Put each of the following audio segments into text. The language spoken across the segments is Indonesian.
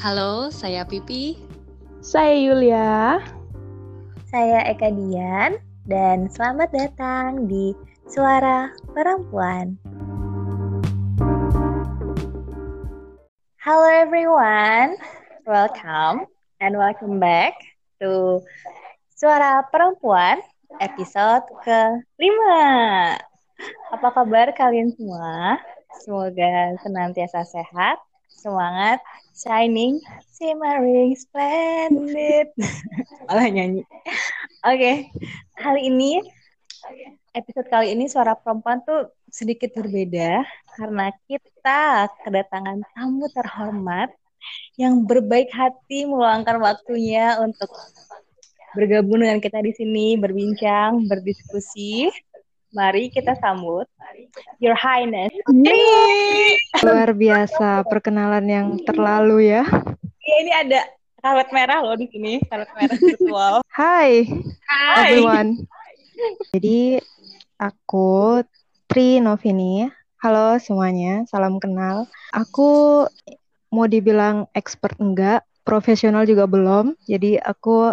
Halo, saya Pipi. Saya Yulia. Saya Eka Dian dan selamat datang di Suara Perempuan. Hello everyone, welcome and welcome back to Suara Perempuan episode ke-5. Apa kabar kalian semua? Semoga senantiasa sehat, semangat, shining, shimmering, splendid. Malah nyanyi. Oke, okay. kali ini episode kali ini suara perempuan tuh sedikit berbeda karena kita kedatangan tamu terhormat yang berbaik hati meluangkan waktunya untuk bergabung dengan kita di sini, berbincang, berdiskusi. Mari kita sambut Your Highness. Luar biasa perkenalan yang terlalu ya. Iya, ini ada karpet merah loh di sini, karpet merah virtual. Hai, Hai everyone. Jadi aku Tri Novini. Halo semuanya, salam kenal. Aku mau dibilang expert enggak, profesional juga belum. Jadi aku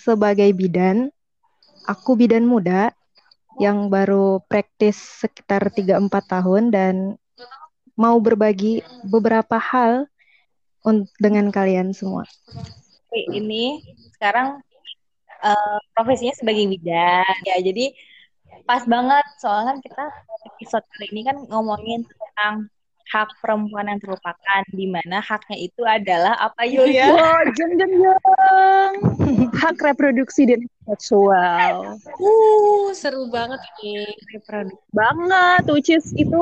sebagai bidan, aku bidan muda yang baru praktis sekitar 3-4 tahun dan mau berbagi beberapa hal dengan kalian semua. Ini sekarang uh, profesinya sebagai bidan ya jadi pas banget soalnya kan kita episode kali ini kan ngomongin tentang hak perempuan yang terlupakan di mana haknya itu adalah apa Yulia? Oh, jeng jeng jeng. hak reproduksi dan seksual. Uh, seru banget ini reproduksi. Banget, which is itu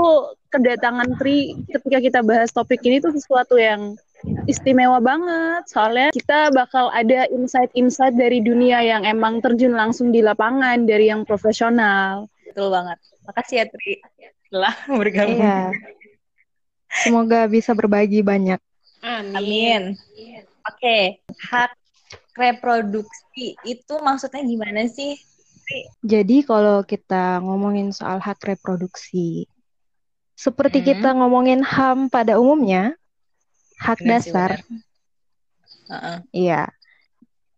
kedatangan Tri ketika kita bahas topik ini tuh sesuatu yang istimewa banget soalnya kita bakal ada insight-insight dari dunia yang emang terjun langsung di lapangan dari yang profesional. Betul banget. Makasih ya Tri telah bergabung. Iya. Semoga bisa berbagi banyak. Amin. Amin. Oke, okay. hak reproduksi itu maksudnya gimana sih? Jadi kalau kita ngomongin soal hak reproduksi, seperti hmm. kita ngomongin HAM pada umumnya, hak Benar dasar. Uh-uh. Iya.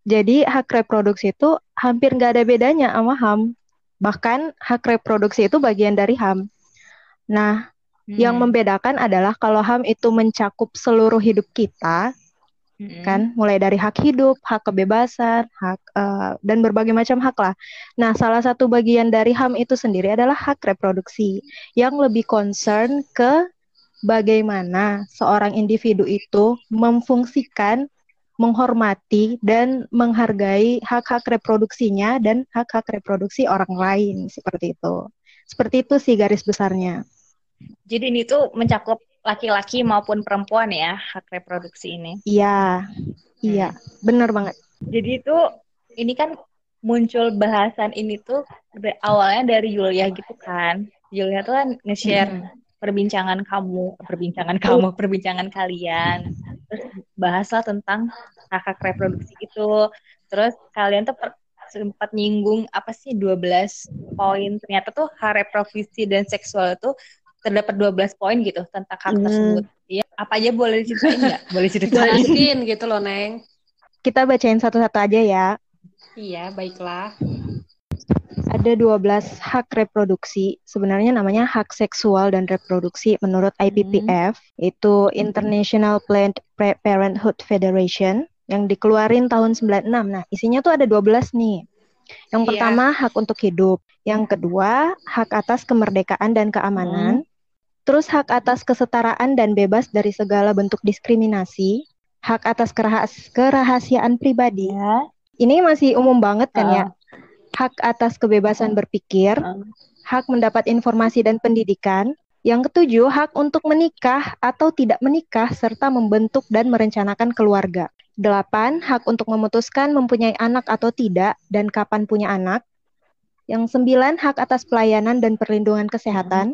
Jadi hak reproduksi itu hampir nggak ada bedanya sama HAM. Bahkan hak reproduksi itu bagian dari HAM. Nah, Hmm. Yang membedakan adalah kalau HAM itu mencakup seluruh hidup kita, hmm. kan, mulai dari hak hidup, hak kebebasan, hak uh, dan berbagai macam hak lah. Nah, salah satu bagian dari HAM itu sendiri adalah hak reproduksi yang lebih concern ke bagaimana seorang individu itu memfungsikan menghormati dan menghargai hak-hak reproduksinya dan hak-hak reproduksi orang lain seperti itu. Seperti itu sih garis besarnya. Jadi ini tuh mencakup laki-laki maupun perempuan ya hak reproduksi ini. Iya, iya, benar banget. Jadi itu ini kan muncul bahasan ini tuh awalnya dari Yulia gitu kan. Yulia tuh kan nge-share hmm. perbincangan kamu, perbincangan kamu, perbincangan kalian. Terus bahaslah tentang hak hak reproduksi itu. Terus kalian tuh per, sempat nyinggung apa sih 12 poin ternyata tuh hak reproduksi dan seksual itu terdapat 12 poin gitu tentang hak hmm. tersebut. Iya, apa aja boleh diceritain nggak? boleh ceritain. Jelasin gitu loh, Neng. Kita bacain satu-satu aja ya. Iya, baiklah. Ada 12 hak reproduksi. Sebenarnya namanya hak seksual dan reproduksi menurut IPPF, hmm. itu International Planned Parenthood Federation yang dikeluarin tahun 96. Nah, isinya tuh ada 12 nih. Yang yeah. pertama hak untuk hidup, yang kedua hak atas kemerdekaan dan keamanan, hmm. Terus hak atas kesetaraan dan bebas dari segala bentuk diskriminasi, hak atas kerahas kerahasiaan pribadi. Ya. Ini masih umum banget kan uh. ya? Hak atas kebebasan berpikir, uh. hak mendapat informasi dan pendidikan. Yang ketujuh, hak untuk menikah atau tidak menikah serta membentuk dan merencanakan keluarga. Delapan, hak untuk memutuskan mempunyai anak atau tidak dan kapan punya anak. Yang sembilan, hak atas pelayanan dan perlindungan kesehatan.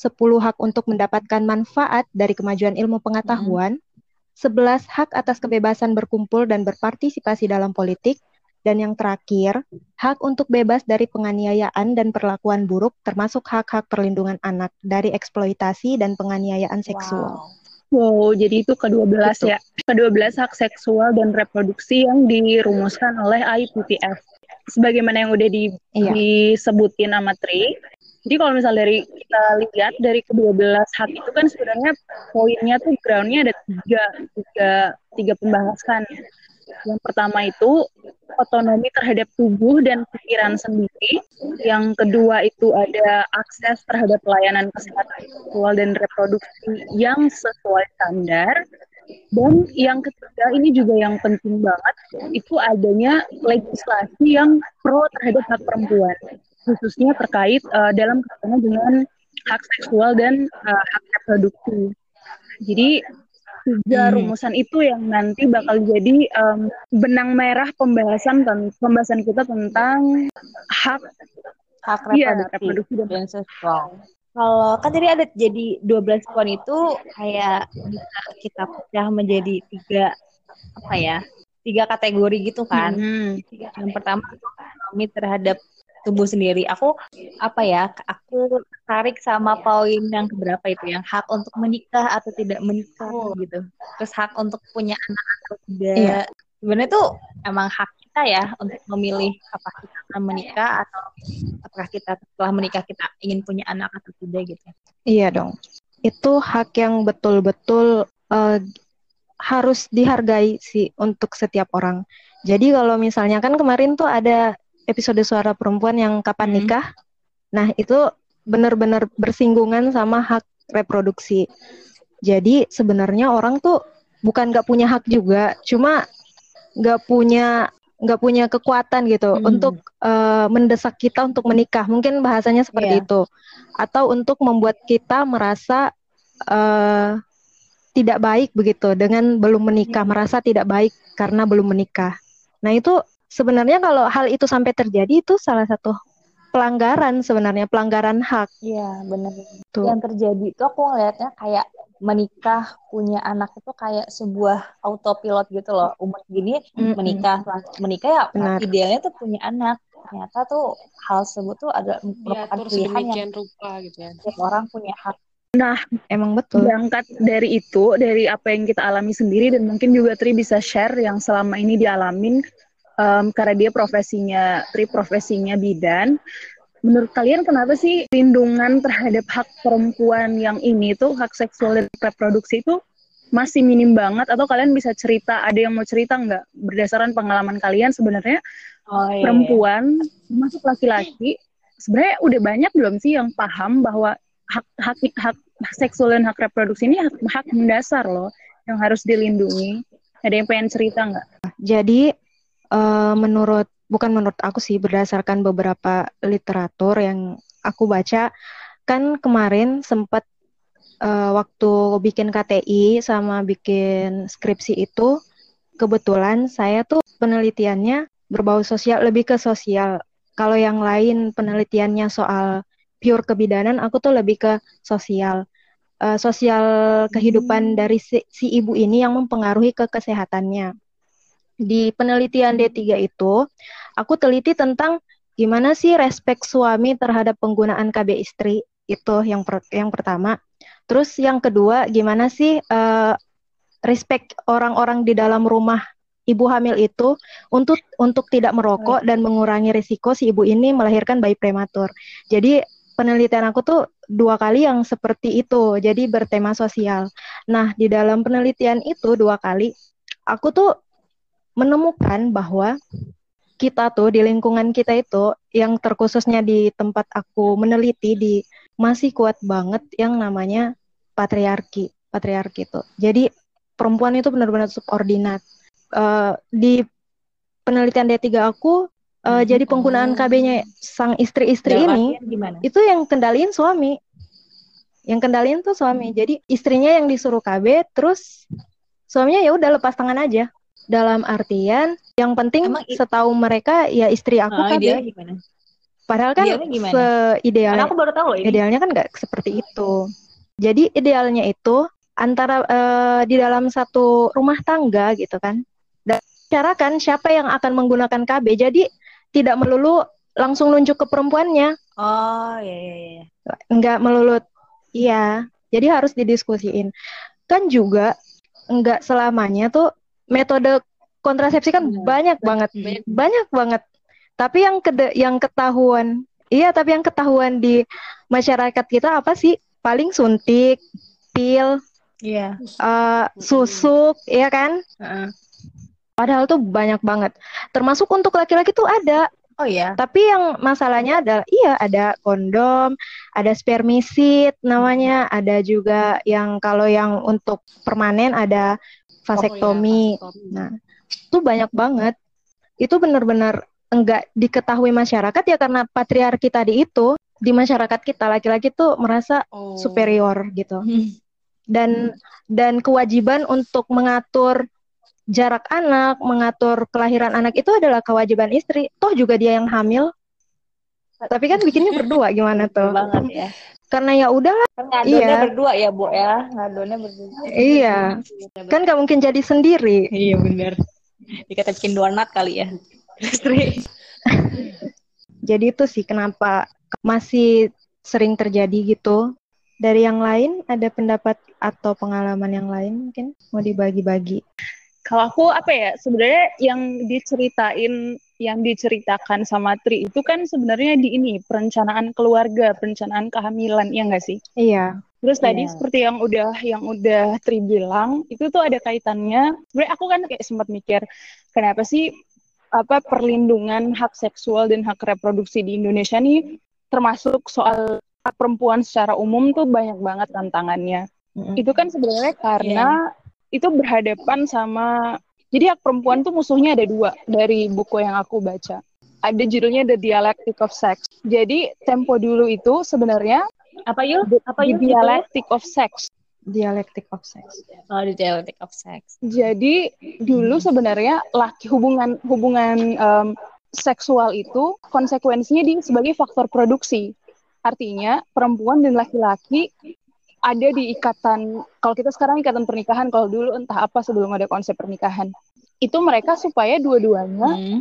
10 hak untuk mendapatkan manfaat dari kemajuan ilmu pengetahuan, mm-hmm. 11 hak atas kebebasan berkumpul dan berpartisipasi dalam politik, dan yang terakhir, hak untuk bebas dari penganiayaan dan perlakuan buruk termasuk hak-hak perlindungan anak dari eksploitasi dan penganiayaan seksual. Wow. Wow, jadi itu ke-12 Gitu. ya. Ke-12 hak seksual dan reproduksi yang dirumuskan oleh IPPF. Sebagaimana yang udah di- Iya. disebutin sama Tri. Jadi kalau misalnya dari kita lihat dari ke-12 hak itu kan sebenarnya poinnya tuh groundnya ada tiga, tiga, tiga pembahasan. Yang pertama itu otonomi terhadap tubuh dan pikiran sendiri. Yang kedua itu ada akses terhadap pelayanan kesehatan seksual dan reproduksi yang sesuai standar. Dan yang ketiga ini juga yang penting banget itu adanya legislasi yang pro terhadap hak perempuan khususnya terkait uh, dalam kaitannya dengan hak seksual dan uh, hak reproduksi. Jadi tiga Hmm. rumusan itu yang nanti bakal jadi um, benang merah pembahasan pembahasan kita tentang hak Hak iya, reproduksi reproduksi dan seksual. Kalau kan tadi ada jadi 12 poin itu kayak bisa kita pecah menjadi tiga apa ya? Tiga kategori gitu kan. Hmm. Yang pertama otonomi terhadap tubuh sendiri. Aku apa ya? Aku tarik sama poin yang keberapa itu yang hak untuk menikah atau tidak menikah gitu. Terus hak untuk punya anak atau tidak. Iya. Sebenarnya tuh emang hak kita ya untuk memilih apakah kita akan menikah atau apakah kita setelah menikah kita ingin punya anak atau tidak gitu. Iya dong. Itu hak yang betul-betul eh, harus dihargai sih untuk setiap orang. Jadi kalau misalnya kan kemarin tuh ada episode suara perempuan yang kapan Hmm. nikah. Nah, itu benar-benar bersinggungan sama hak reproduksi. Jadi sebenarnya orang tuh bukan nggak punya hak juga, cuma nggak punya nggak punya kekuatan gitu Hmm. untuk eh, mendesak kita untuk menikah. Mungkin bahasanya seperti Iya. itu. Atau untuk membuat kita merasa eh, tidak baik begitu dengan belum menikah, merasa tidak baik karena belum menikah. Nah, itu sebenarnya kalau hal itu sampai terjadi itu salah satu pelanggaran sebenarnya, pelanggaran hak Iya, benar. tuh. Yang terjadi itu aku ngelihatnya kayak menikah punya anak itu kayak sebuah autopilot gitu loh. Umur gini Mm-mm. menikah, langsung menikah ya Benar. idealnya tuh punya anak. Ternyata tuh hal tersebut tuh ada merupakan Diatur pilihan yang rupa gitu ya. setiap orang punya hak. Emang betul. Berangkat dari itu, dari apa yang kita alami sendiri dan mungkin juga Tri bisa share yang selama ini dialamin em, karena dia profesinya Tri profesinya bidan. Menurut kalian kenapa sih perlindungan terhadap hak perempuan yang ini tuh hak seksual dan reproduksi itu masih minim banget atau kalian bisa cerita ada yang mau cerita nggak berdasarkan pengalaman kalian sebenarnya Oh iya. perempuan termasuk laki-laki sebenarnya udah banyak belum sih yang paham bahwa hak hak hak seksual dan hak reproduksi ini hak, hak mendasar loh yang harus dilindungi ada yang pengen cerita nggak Jadi eh, menurut bukan menurut aku sih berdasarkan beberapa literatur yang aku baca kan kemarin sempat eh, waktu bikin KTI sama bikin skripsi itu kebetulan saya tuh penelitiannya berbau sosial lebih ke sosial. Kalau yang lain penelitiannya soal pure kebidanan, aku tuh lebih ke sosial. Eh, sosial kehidupan dari si, si ibu ini yang mempengaruhi ke kesehatannya di penelitian D3 itu, aku teliti tentang gimana sih respek suami terhadap penggunaan KB istri itu yang per- yang pertama. Terus yang kedua, gimana sih eh, respect orang-orang di dalam rumah ibu hamil itu untuk untuk tidak merokok dan mengurangi risiko si ibu ini melahirkan bayi prematur. Jadi penelitian aku tuh dua kali yang seperti itu, jadi bertema sosial. Nah, di dalam penelitian itu dua kali, aku tuh menemukan bahwa kita tuh di lingkungan kita itu yang terkhususnya di tempat aku meneliti di masih kuat banget yang namanya patriarki patriarki itu jadi perempuan itu benar-benar subordinat. Eh, di penelitian D3 aku eh, Hmm. jadi penggunaan KB-nya sang istri-istri ini gimana? itu yang kendaliin suami. Yang kendaliin tuh suami. Jadi istrinya yang disuruh KB terus suaminya ya udah lepas tangan aja dalam artian yang penting Emang setahu mereka ya istri aku Oh, idealnya gimana? padahal kan seidealnya aku baru tahu loh ini. idealnya kan nggak seperti itu. Jadi idealnya itu antara eh, di dalam satu rumah tangga gitu kan. Dan bicarakan siapa yang akan menggunakan KB jadi tidak melulu langsung nunjuk ke perempuannya. Oh iya iya iya. nggak melulu iya. Jadi harus didiskusiin. Kan juga nggak selamanya tuh metode kontrasepsi kan Iya, banyak banget, banyak. banyak banget. Tapi yang kede, yang ketahuan, iya tapi yang ketahuan di masyarakat kita apa sih? Paling suntik, pil, Iya. eh, susuk, ya kan? Heeh. Padahal tuh banyak banget. Termasuk untuk laki-laki tuh ada. Oh iya. Tapi yang masalahnya adalah iya ada kondom, ada spermisid namanya, ada juga yang kalau yang untuk permanen ada vasektomi. Oh, iya, Nah, itu banyak banget. Itu benar-benar enggak diketahui masyarakat ya karena patriarki tadi itu di masyarakat kita laki-laki tuh merasa Oh. superior gitu. Hmm. Dan dan kewajiban untuk mengatur jarak anak, mengatur kelahiran anak itu adalah kewajiban istri. Toh juga dia yang hamil. Tapi kan bikinnya berdua gimana tuh? banget ya. Karena ya udahlah, Kan ngadonnya Iya. berdua ya, Bu ya. Ngadonnya berdua. iya. Kan gak mungkin jadi sendiri. Iya benar. Dikata bikin donat kali ya. Istri. Jadi itu sih kenapa masih sering terjadi gitu. Dari yang lain ada pendapat atau pengalaman yang lain mungkin mau dibagi-bagi. Kalau aku apa ya sebenarnya yang diceritain yang diceritakan sama Tri itu kan sebenarnya di ini perencanaan keluarga, perencanaan kehamilan ya nggak sih? Iya. Terus tadi Iya. seperti yang udah yang udah Tri bilang itu tuh ada kaitannya. Sebenarnya aku kan kayak sempat mikir kenapa sih apa perlindungan hak seksual dan hak reproduksi di Indonesia nih termasuk soal hak perempuan secara umum tuh banyak banget tantangannya. Mm-mm. Itu kan sebenarnya karena itu berhadapan sama jadi hak perempuan tuh musuhnya ada dua dari buku yang aku baca. Ada judulnya The Dialectic of Sex. Jadi tempo dulu itu sebenarnya Apa yuk? The, Apa The yuk? Dialectic of Sex. Dialectic of sex. Oh, the dialectic of sex. Jadi dulu sebenarnya laki hubungan hubungan em, seksual itu konsekuensinya di sebagai faktor produksi. Artinya perempuan dan laki-laki ada di ikatan kalau kita sekarang ikatan pernikahan kalau dulu entah apa sebelum ada konsep pernikahan. Itu mereka supaya dua-duanya Hmm.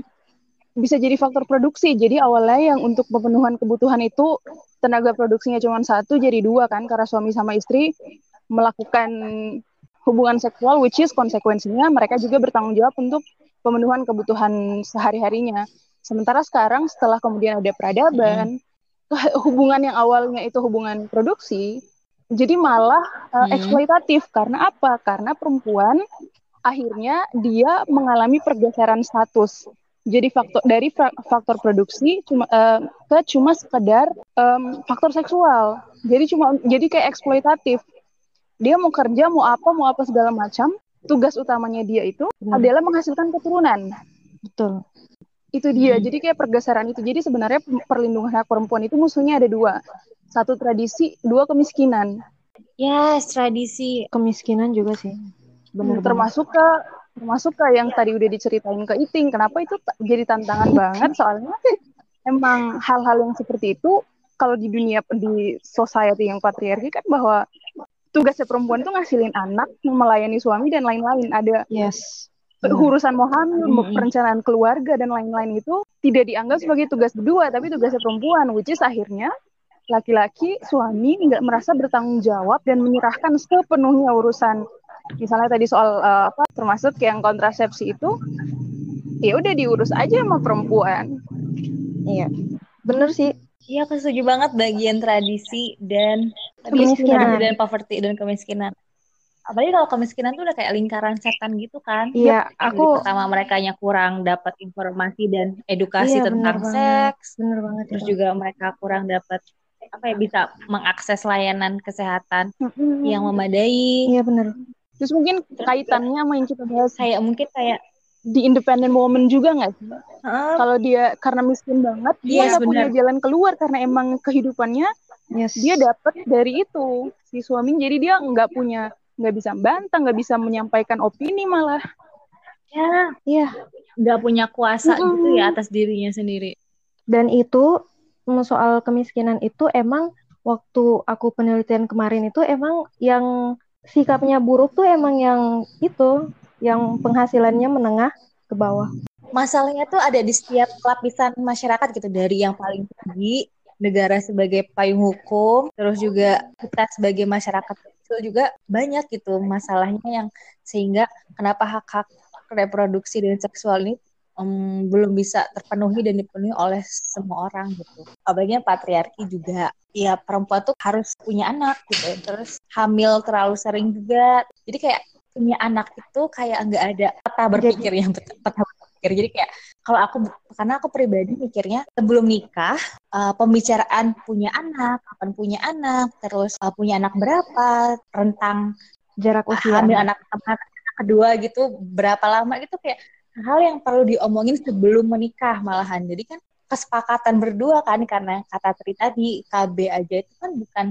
bisa jadi faktor produksi. Jadi awalnya yang untuk pemenuhan kebutuhan itu tenaga produksinya cuma satu jadi dua kan karena suami sama istri melakukan hubungan seksual which is konsekuensinya mereka juga bertanggung jawab untuk pemenuhan kebutuhan sehari-harinya. Sementara sekarang setelah kemudian ada peradaban, hubungan yang awalnya itu hubungan produksi jadi malah uh, Hmm. eksploitatif karena apa? Karena perempuan akhirnya dia mengalami pergeseran status. Jadi faktor dari faktor produksi cuma eh, ke cuma sekedar em, faktor seksual. Jadi cuma jadi kayak eksploitatif. Dia mau kerja, mau apa, mau apa segala macam. Tugas utamanya dia itu Benar. adalah menghasilkan keturunan. Betul. Itu dia. Hmm. Jadi kayak pergeseran itu. Jadi sebenarnya perlindungan hak perempuan itu musuhnya ada dua. Satu tradisi, dua kemiskinan. Yes, tradisi. Kemiskinan juga sih. Bener banget. termasuk ke termasuk ke yang tadi udah diceritain ke Iting kenapa itu jadi tantangan banget soalnya emang hal-hal yang seperti itu kalau di dunia di society yang patriarki kan bahwa tugasnya perempuan tuh ngasilin anak melayani suami dan lain-lain ada Yes. Benar. urusan mau hamil mau Mm-mm. perencanaan keluarga dan lain-lain itu tidak dianggap sebagai tugas berdua tapi tugasnya perempuan which is akhirnya laki-laki suami nggak merasa bertanggung jawab dan menyerahkan sepenuhnya urusan misalnya tadi soal eh, apa termasuk yang kontrasepsi itu ya udah diurus aja sama perempuan Iya. Bener sih. Iya, aku setuju banget bagian tradisi dan Kemiskinan. dan poverty dan kemiskinan. Apalagi kalau kemiskinan tuh udah kayak lingkaran setan gitu kan. Iya, Jadi aku pertama mereka yang kurang dapat informasi dan edukasi Iya, tentang banget. seks, bener banget terus itu. juga mereka kurang dapat apa ya bisa mengakses layanan kesehatan yang memadai. Iya bener. terus mungkin kaitannya sama yang kita bahas Kayak mungkin kayak di independent woman juga nggak sih "Ah, kalau dia karena miskin banget dia Yes, nggak punya benar. jalan keluar karena emang kehidupannya Yes. dia dapat dari itu si suami jadi dia nggak punya nggak bisa bantah nggak bisa menyampaikan opini malah ya Iya. nggak punya kuasa Mm-mm. gitu ya atas dirinya sendiri. Dan itu mm, soal kemiskinan itu emang waktu aku penelitian kemarin itu emang yang sikapnya buruk tuh emang yang itu, yang penghasilannya menengah ke bawah. Masalahnya tuh ada di setiap lapisan masyarakat gitu dari yang paling tinggi negara sebagai payung hukum, terus juga kita sebagai masyarakat seksual juga banyak gitu masalahnya yang sehingga kenapa hak-hak reproduksi dan seksual ini um, belum bisa terpenuhi dan dipenuhi oleh semua orang gitu. Apalagi patriarki juga. Ya perempuan tuh harus punya anak gitu. Terus hamil terlalu sering juga. Jadi kayak punya anak itu kayak nggak ada peta berpikir yang peta berpikir. Jadi kayak kalau aku karena aku pribadi mikirnya sebelum nikah uh, pembicaraan punya anak, kapan punya anak, terus uh, punya anak berapa, rentang jarak usia hamil anak, anak kedua gitu berapa lama gitu kayak hal yang perlu diomongin sebelum menikah malahan. Jadi kan kesepakatan berdua kan karena kata Tri tadi KB aja itu kan bukan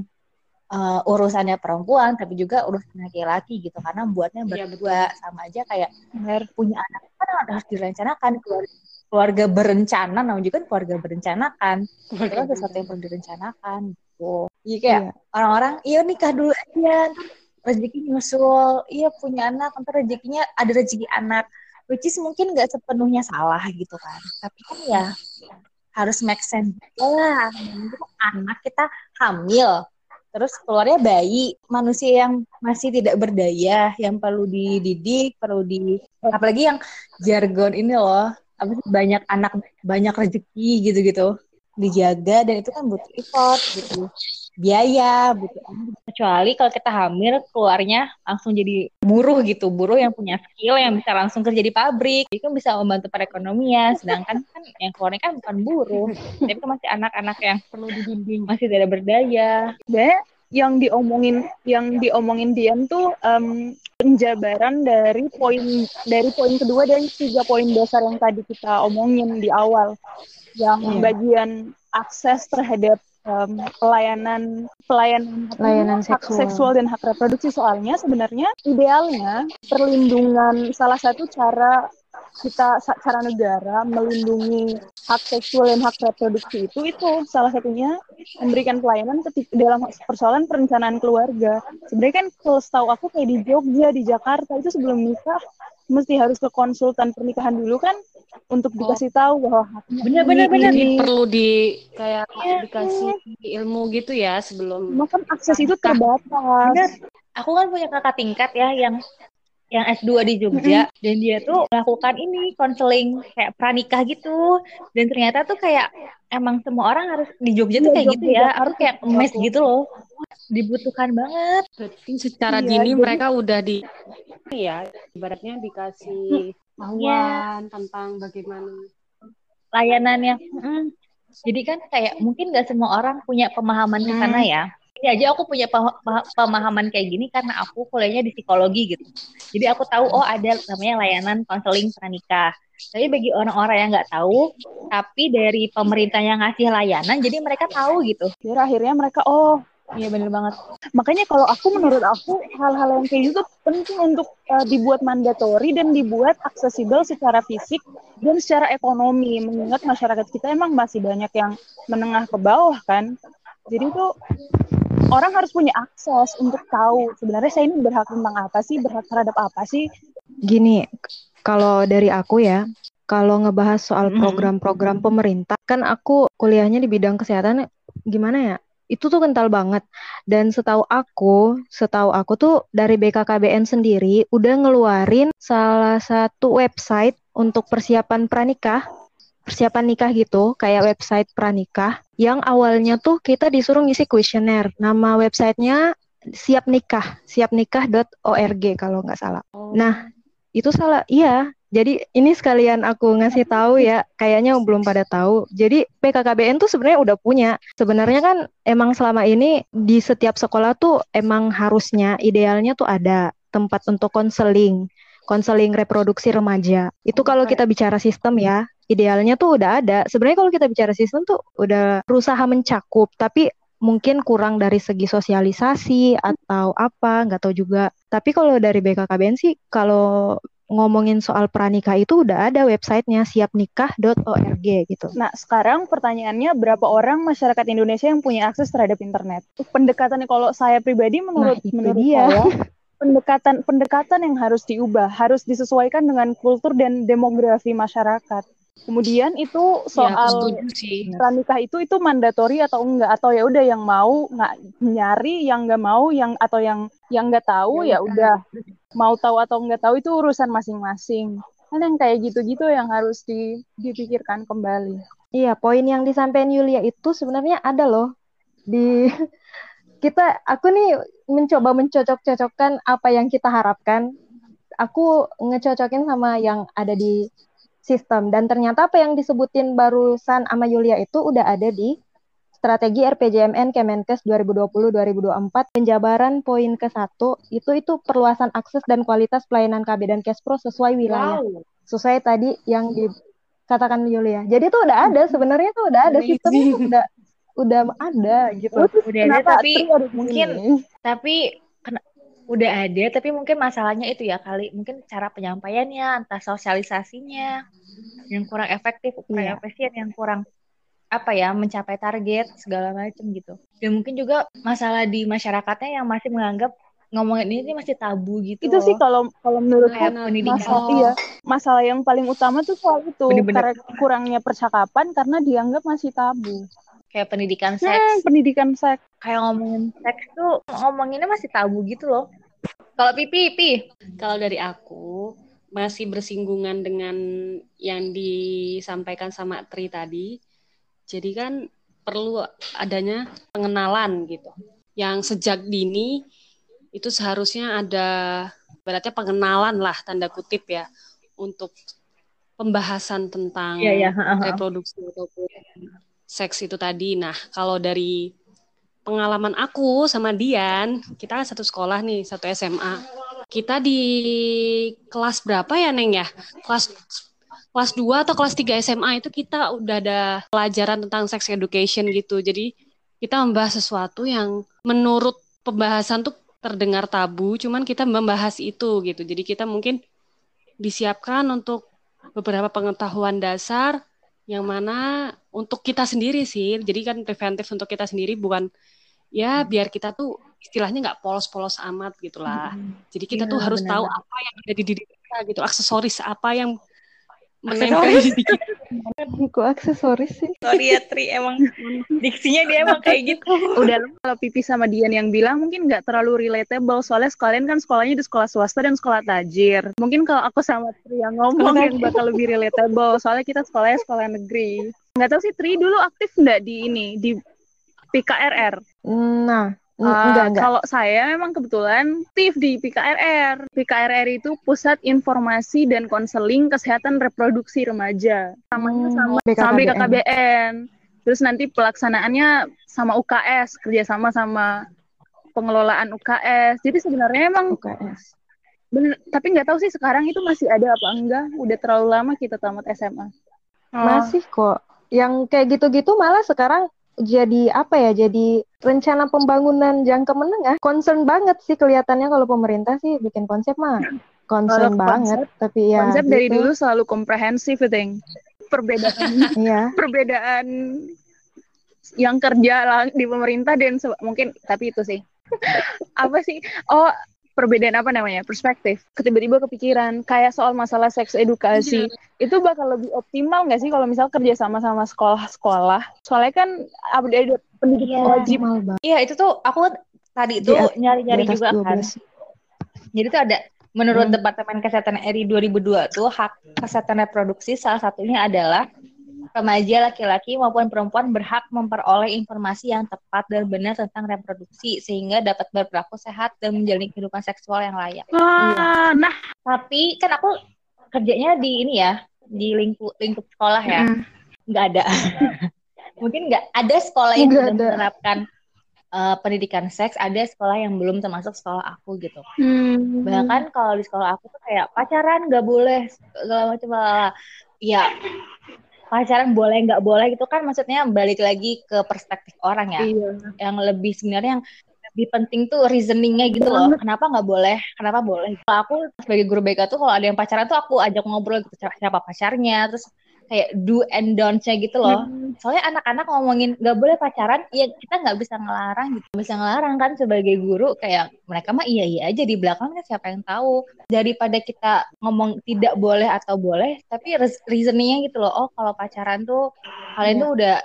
uh, urusannya perempuan tapi juga urusan laki-laki gitu. Karena buatnya iya, berdua ya, sama aja kayak Bener. punya anak kan harus direncanakan. Keluarga, keluarga berencana namanya juga kan keluarga berencana kan itu kan sesuatu yang perlu direncanakan gitu. Jadi kayak iya. orang-orang iya nikah dulu aja rezeki nyusul. Iya punya anak nanti rezekinya ada rezeki anak which is mungkin nggak sepenuhnya salah gitu kan. Tapi kan ya harus make sense lah. Anak kita hamil terus keluarnya bayi. Manusia yang masih tidak berdaya yang perlu dididik perlu di apalagi yang jargon ini loh banyak anak banyak rezeki gitu-gitu. Dijaga dan itu kan butuh effort gitu biaya butuh kecuali kalau kita hamil keluarnya langsung jadi buruh gitu. Buruh yang punya skill yang bisa langsung kerja di pabrik. Itu kan bisa membantu perekonomian sedangkan kan yang keluarnya kan bukan buruh. Tapi kan masih anak-anak yang perlu dibimbing. masih tidak berdaya. Dan yang diomongin yang diomongin Dian tuh um, penjabaran dari poin dari poin kedua dan tiga poin dasar yang tadi kita omongin di awal. Yang hmm. bagian akses terhadap um, pelayanan pelayanan pelayanan hak seksual. seksual dan hak reproduksi soalnya sebenarnya idealnya perlindungan salah satu cara kita cara negara melindungi hak seksual dan hak reproduksi itu itu salah satunya memberikan pelayanan ketika dalam persoalan perencanaan keluarga. Sebenarnya kan kalau setahu aku kayak di Jogja, di Jakarta itu sebelum nikah mesti harus ke konsultan pernikahan dulu kan untuk oh. dikasih tahu bahwa benar-benar benar perlu di kayak ya, dikasih ya. ilmu gitu ya sebelum makan akses itu terbatas. Aku kan punya kakak tingkat ya yang yang S2 di Jogja dan dia tuh melakukan ini konseling kayak pranikah gitu. Dan ternyata tuh kayak emang semua orang harus di Jogja tuh iya, kayak gitu ya harus kayak mes gitu loh. Dibutuhkan banget. Berarti secara iya, dini jadi... mereka udah di ya ibaratnya dikasih tahuan ya. tentang bagaimana layanannya. Hmm. jadi kan kayak mungkin gak semua orang punya pemahaman ke sana ya ini aja aku punya pemahaman kayak gini karena aku kuliahnya di psikologi gitu. Jadi aku tahu oh ada namanya layanan konseling pranikah. Tapi bagi orang-orang yang nggak tahu, tapi dari pemerintah yang ngasih layanan, jadi mereka tahu gitu. Jadi akhirnya mereka oh Iya bener banget. Makanya kalau aku menurut aku hal-hal yang kayak gitu penting untuk uh, dibuat mandatory dan dibuat aksesibel secara fisik dan secara ekonomi. Mengingat masyarakat kita emang masih banyak yang menengah ke bawah kan. Jadi itu orang harus punya akses untuk tahu sebenarnya saya ini berhak tentang apa sih, berhak terhadap apa sih. Gini, kalau dari aku ya, kalau ngebahas soal program-program pemerintah, kan aku kuliahnya di bidang kesehatan gimana ya? Itu tuh kental banget. Dan setahu aku, setahu aku tuh dari BKKBN sendiri udah ngeluarin salah satu website untuk persiapan pranikah persiapan nikah gitu, kayak website pranikah, yang awalnya tuh kita disuruh ngisi kuesioner. Nama websitenya siap nikah, siapnikah.org kalau nggak salah. Oh. Nah, itu salah, iya. Jadi ini sekalian aku ngasih tahu ya, kayaknya belum pada tahu. Jadi PKKBN tuh sebenarnya udah punya. Sebenarnya kan emang selama ini di setiap sekolah tuh emang harusnya idealnya tuh ada tempat untuk konseling konseling reproduksi remaja. Itu kalau kita bicara sistem ya, idealnya tuh udah ada. Sebenarnya kalau kita bicara sistem tuh udah berusaha mencakup, tapi mungkin kurang dari segi sosialisasi atau apa, nggak tahu juga. Tapi kalau dari BKKBN sih, kalau ngomongin soal pranikah itu udah ada websitenya siapnikah.org gitu. Nah sekarang pertanyaannya berapa orang masyarakat Indonesia yang punya akses terhadap internet? Pendekatannya kalau saya pribadi menurut nah, menurut dia. saya pendekatan pendekatan yang harus diubah, harus disesuaikan dengan kultur dan demografi masyarakat. Kemudian itu ya, soal ya, pranikah itu itu mandatori atau enggak? Atau ya udah yang mau nggak nyari, yang nggak mau yang atau yang yang nggak tahu ya udah. mau tahu atau nggak tahu itu urusan masing-masing. Kan yang kayak gitu-gitu yang harus di, dipikirkan kembali. Iya, poin yang disampaikan Yulia itu sebenarnya ada loh. Di kita aku nih mencoba mencocok-cocokkan apa yang kita harapkan. Aku ngecocokin sama yang ada di sistem dan ternyata apa yang disebutin barusan sama Yulia itu udah ada di strategi RPJMN Kemenkes 2020-2024 penjabaran poin ke satu itu itu perluasan akses dan kualitas pelayanan KB dan Kespro sesuai wilayah. Wow. Sesuai tadi yang dikatakan Yulia. Jadi itu udah ada sebenarnya tuh udah ada sistemnya tuh udah udah ada gitu. Udah ada Kenapa tapi ada mungkin tapi udah ada tapi mungkin masalahnya itu ya kali mungkin cara penyampaiannya entah sosialisasinya yang kurang efektif kurang Iya. efisien yang kurang apa ya mencapai target segala macam gitu dan mungkin juga masalah di masyarakatnya yang masih menganggap ngomongin ini masih tabu gitu itu sih kalau kalau kayak Benar. pendidikan masalah iya masalah yang paling utama tuh soal itu Bener-bener. karena kurangnya percakapan karena dianggap masih tabu kayak pendidikan hmm, seks pendidikan seks kayak ngomongin seks tuh ngomonginnya masih tabu gitu loh kalau pipi pipi Kalau dari aku masih bersinggungan dengan yang disampaikan sama Tri tadi. Jadi kan perlu adanya pengenalan gitu. Yang sejak dini itu seharusnya ada berarti pengenalan lah tanda kutip ya untuk pembahasan tentang ha, ha. reproduksi ataupun seks itu tadi. Nah, kalau dari pengalaman aku sama Dian, kita kan satu sekolah nih, satu SMA. Kita di kelas berapa ya, Neng ya? Kelas kelas 2 atau kelas 3 SMA itu kita udah ada pelajaran tentang sex education gitu. Jadi kita membahas sesuatu yang menurut pembahasan tuh terdengar tabu, cuman kita membahas itu gitu. Jadi kita mungkin disiapkan untuk beberapa pengetahuan dasar yang mana untuk kita sendiri sih. Jadi kan preventif untuk kita sendiri bukan ya biar kita tuh istilahnya nggak polos-polos amat gitulah. Jadi kita Iya, tuh harus benar. tahu apa yang ada di diri kita gitu, aksesoris apa yang menempel di kita. Kok aksesoris sih? sorry ya Tri emang diksinya dia emang kayak gitu. Udah kalau Pipi sama Dian yang bilang mungkin nggak terlalu relatable soalnya sekalian kan sekolahnya di sekolah swasta dan sekolah tajir. Mungkin kalau aku sama Tri yang ngomong yang bakal lebih relatable soalnya kita sekolahnya sekolah negeri. Nggak tahu sih Tri dulu aktif nggak di ini di PKRR Nah, enggak enggak. Kalau saya memang kebetulan aktif di PKRR. PKRR itu Pusat Informasi dan Konseling Kesehatan Reproduksi Remaja. Samanya Hmm, sama, BKKBN. sama BKKBN. Terus nanti pelaksanaannya sama UKS, kerjasama sama pengelolaan UKS. Jadi sebenarnya emang UKS. bener, tapi nggak tahu sih sekarang itu masih ada apa enggak. Udah terlalu lama kita tamat SMA. Oh. Masih kok. Yang kayak gitu-gitu malah sekarang jadi apa ya? Jadi rencana pembangunan jangka menengah. Concern banget sih kelihatannya kalau pemerintah sih bikin konsep mah. Concern Kalau banget, tapi ya Konsep dari gitu. dulu selalu komprehensif, I think. Perbedaan Iya. perbedaan yang kerja di pemerintah dan mungkin tapi itu sih apa sih oh perbedaan apa namanya perspektif tiba-tiba kepikiran kayak soal masalah seks edukasi itu bakal lebih optimal nggak sih kalau misal kerja sama sama sekolah-sekolah soalnya kan ada pendidikan Iya. wajib iya itu tuh aku tadi at- nyari-nyari juga kan 12. jadi tuh ada menurut Hmm. Departemen Kesehatan RI 2002 tuh hak kesehatan reproduksi salah satunya adalah remaja laki-laki maupun perempuan berhak memperoleh informasi yang tepat dan benar tentang reproduksi sehingga dapat berperilaku sehat dan menjalani kehidupan seksual yang layak. ah nah Tapi kan aku kerjanya di ini ya, di lingkup lingkup sekolah ya. Mm. Nggak ada. Mungkin nggak ada sekolah yang sudah ada. menerapkan eh, pendidikan seks, ada sekolah yang belum termasuk sekolah aku gitu. hmm. Bahkan kalau di sekolah aku tuh kayak pacaran nggak boleh segala macam. Ya pacaran boleh nggak boleh itu kan maksudnya balik lagi ke perspektif orang ya. iya Yang lebih sebenarnya yang lebih penting tuh reasoningnya gitu loh. Kenapa nggak boleh? Kenapa boleh? Kalau aku sebagai guru BK tuh kalau ada yang pacaran tuh aku ajak ngobrol gitu siapa pacarnya, terus kayak do and don'ts-nya gitu loh. Soalnya anak-anak ngomongin nggak boleh pacaran, ya kita nggak bisa ngelarang gitu. Bisa ngelarang kan sebagai guru kayak mereka mah iya iya aja di belakang kan siapa yang tahu. Daripada kita ngomong tidak boleh atau boleh, tapi reasoningnya gitu loh. Oh kalau pacaran tuh kalian Iya. tuh udah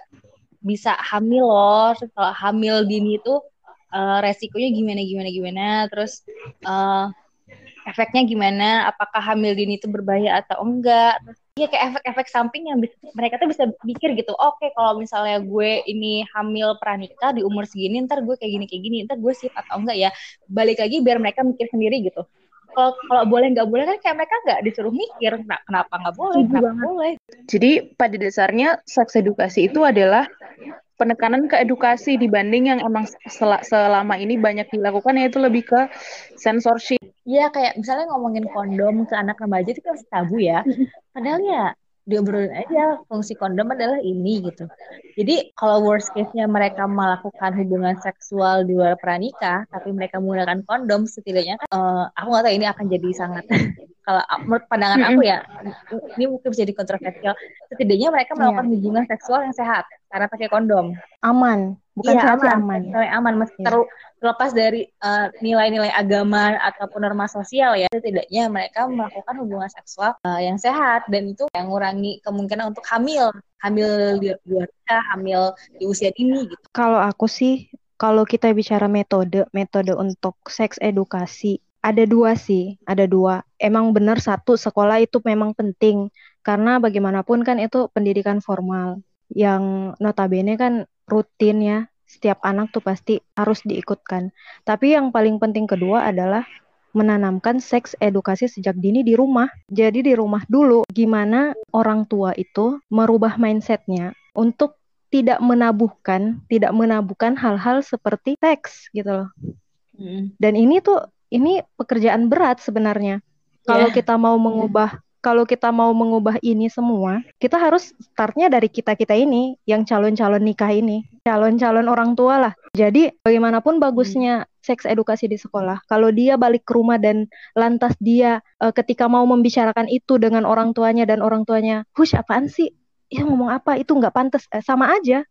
bisa hamil loh. Terus kalau hamil dini tuh uh, resikonya gimana gimana gimana terus uh, efeknya gimana apakah hamil dini itu berbahaya atau enggak terus Iya kayak efek-efek samping yang bisa, mereka tuh bisa pikir gitu. Oke, okay, kalau misalnya gue ini hamil pranikah di umur segini, ntar gue kayak gini kayak gini, ntar gue sip atau enggak ya. Balik lagi biar mereka mikir sendiri gitu. Kalau kalau boleh nggak boleh kan kayak mereka nggak disuruh mikir nah, kenapa nggak boleh, kenapa banget. boleh. Jadi pada dasarnya seks edukasi itu adalah penekanan ke edukasi dibanding yang emang sel selama ini banyak dilakukan yaitu lebih ke censorship. Iya kayak misalnya ngomongin kondom ke anak remaja itu kan tabu ya. Padahal ya diobrolin aja fungsi kondom adalah ini gitu. Jadi kalau worst case-nya mereka melakukan hubungan seksual di luar pranikah, tapi mereka menggunakan kondom, setidaknya kan uh, aku nggak tahu ini akan jadi sangat kalau menurut pandangan aku ya ini mungkin bisa jadi kontroversial. Setidaknya mereka melakukan yeah. hubungan seksual yang sehat karena pakai kondom. Aman, bukan iya, aman. aman. aman, meski yeah. terlepas dari eh, nilai-nilai agama ataupun norma sosial ya, setidaknya mereka melakukan hubungan seksual uh, yang sehat dan itu yang mengurangi kemungkinan untuk hamil, hamil di luar hamil di usia dini gitu. Kalau aku sih kalau kita bicara metode, metode untuk seks edukasi ada dua sih, ada dua. Emang benar satu sekolah itu memang penting karena bagaimanapun kan itu pendidikan formal yang notabene kan rutin ya. Setiap anak tuh pasti harus diikutkan. Tapi yang paling penting kedua adalah menanamkan seks edukasi sejak dini di rumah. Jadi di rumah dulu gimana orang tua itu merubah mindsetnya untuk tidak menabuhkan, tidak menabuhkan hal-hal seperti seks gitu loh. Dan ini tuh ini pekerjaan berat sebenarnya. Kalau yeah. kita mau mengubah kalau kita mau mengubah ini semua, kita harus startnya dari kita-kita ini, yang calon-calon nikah ini, calon-calon orang tua lah. Jadi bagaimanapun bagusnya hmm. seks edukasi di sekolah, kalau dia balik ke rumah dan lantas dia uh, ketika mau membicarakan itu dengan orang tuanya dan orang tuanya, hush apaan sih? Ya ngomong apa? Itu nggak pantas. Eh, sama aja.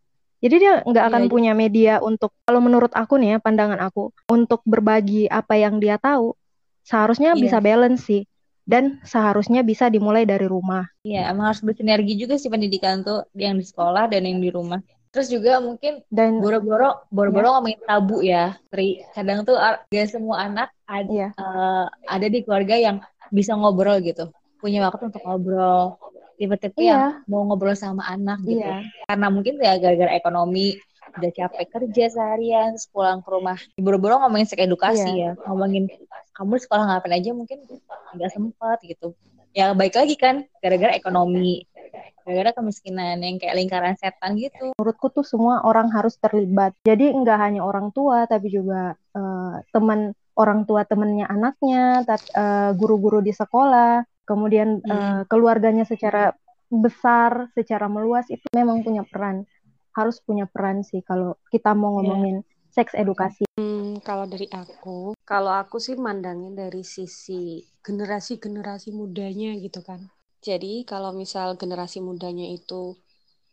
Jadi dia nggak akan iya, iya, punya media untuk kalau menurut aku nih ya pandangan aku untuk berbagi apa yang dia tahu seharusnya iya. bisa balance sih dan seharusnya bisa dimulai dari rumah. Iya, emang harus bersinergi juga sih pendidikan tuh yang di sekolah dan yang di rumah. Terus juga mungkin dan boro-boro boro-boro ya. ngomongin tabu ya. Tri, kadang tuh gak semua anak ada ya. uh, ada di keluarga yang bisa ngobrol gitu. Punya waktu untuk ngobrol tipe-tipe iya. yang mau ngobrol sama anak gitu iya. karena mungkin ya gara-gara ekonomi udah capek kerja seharian pulang ke rumah buru-buru ngomongin sek edukasi iya. ya ngomongin kamu sekolah ngapain aja mungkin nggak sempat gitu ya baik lagi kan gara-gara ekonomi gara-gara kemiskinan yang kayak lingkaran setan gitu menurutku tuh semua orang harus terlibat jadi nggak hanya orang tua tapi juga uh, teman orang tua temennya anaknya uh, guru-guru di sekolah kemudian hmm. uh, keluarganya secara besar, secara meluas itu memang punya peran, harus punya peran sih kalau kita mau iya. ngomongin yeah. Seks edukasi. Hmm, kalau dari aku, kalau aku sih mandangin dari sisi generasi-generasi mudanya gitu kan. Jadi kalau misal generasi mudanya itu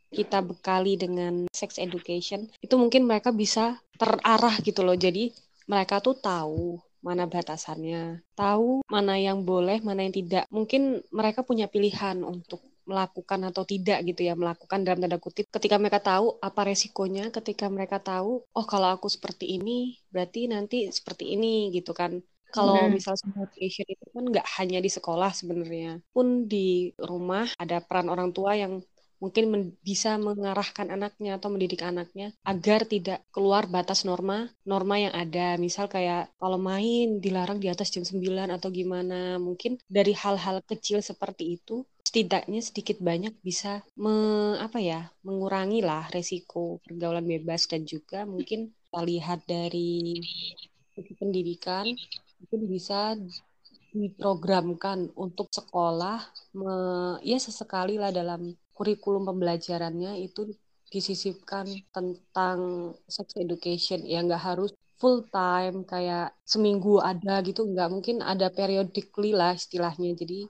kita bekali dengan sex education, itu mungkin mereka bisa terarah gitu loh. Jadi mereka tuh tahu mana batasannya, tahu mana yang boleh, mana yang tidak. Mungkin mereka punya pilihan untuk melakukan atau tidak gitu ya, melakukan dalam tanda kutip. Ketika mereka tahu apa resikonya, ketika mereka tahu, oh kalau aku seperti ini, berarti nanti seperti ini gitu kan. Kalau hmm. misal education itu kan nggak hanya di sekolah sebenarnya, pun di rumah ada peran orang tua yang mungkin men bisa mengarahkan anaknya atau mendidik anaknya agar tidak keluar batas norma norma yang ada. Misal kayak kalau main dilarang di atas jam 9 atau gimana mungkin dari hal-hal kecil seperti itu setidaknya sedikit banyak bisa me, apa ya mengurangi lah resiko pergaulan bebas dan juga mungkin kita lihat dari pendidikan mungkin bisa diprogramkan untuk sekolah me, ya sesekali lah dalam kurikulum pembelajarannya itu disisipkan tentang sex education ya nggak harus full time kayak seminggu ada gitu nggak mungkin ada periodically lah istilahnya jadi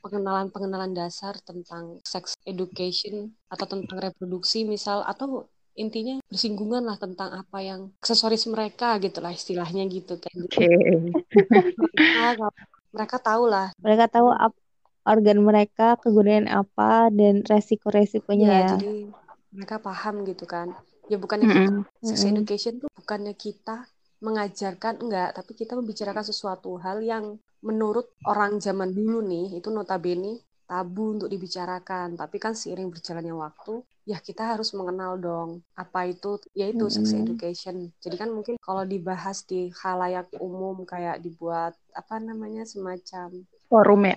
pengenalan-pengenalan dasar tentang sex education atau tentang reproduksi misal atau intinya bersinggungan lah tentang apa yang aksesoris mereka gitu lah istilahnya gitu kan. Oke. Okay. mereka, mereka tahu lah. Mereka tahu apa organ mereka kegunaan apa dan resiko-resikonya ya, ya. Jadi mereka paham gitu kan. Ya bukannya mm -hmm. kita, sex education tuh bukannya kita mengajarkan enggak, tapi kita membicarakan sesuatu hal yang menurut orang zaman dulu nih itu notabene tabu untuk dibicarakan. Tapi kan seiring berjalannya waktu, ya kita harus mengenal dong apa itu yaitu mm -hmm. sex education. Jadi kan mungkin kalau dibahas di halayak umum kayak dibuat apa namanya semacam forum ya.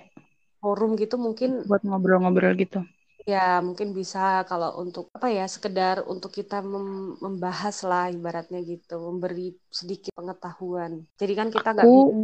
Forum gitu mungkin buat ngobrol-ngobrol gitu. Ya, mungkin bisa kalau untuk apa ya, sekedar untuk kita mem membahas lah ibaratnya gitu, memberi sedikit pengetahuan. Jadi kan kita nggak bisa,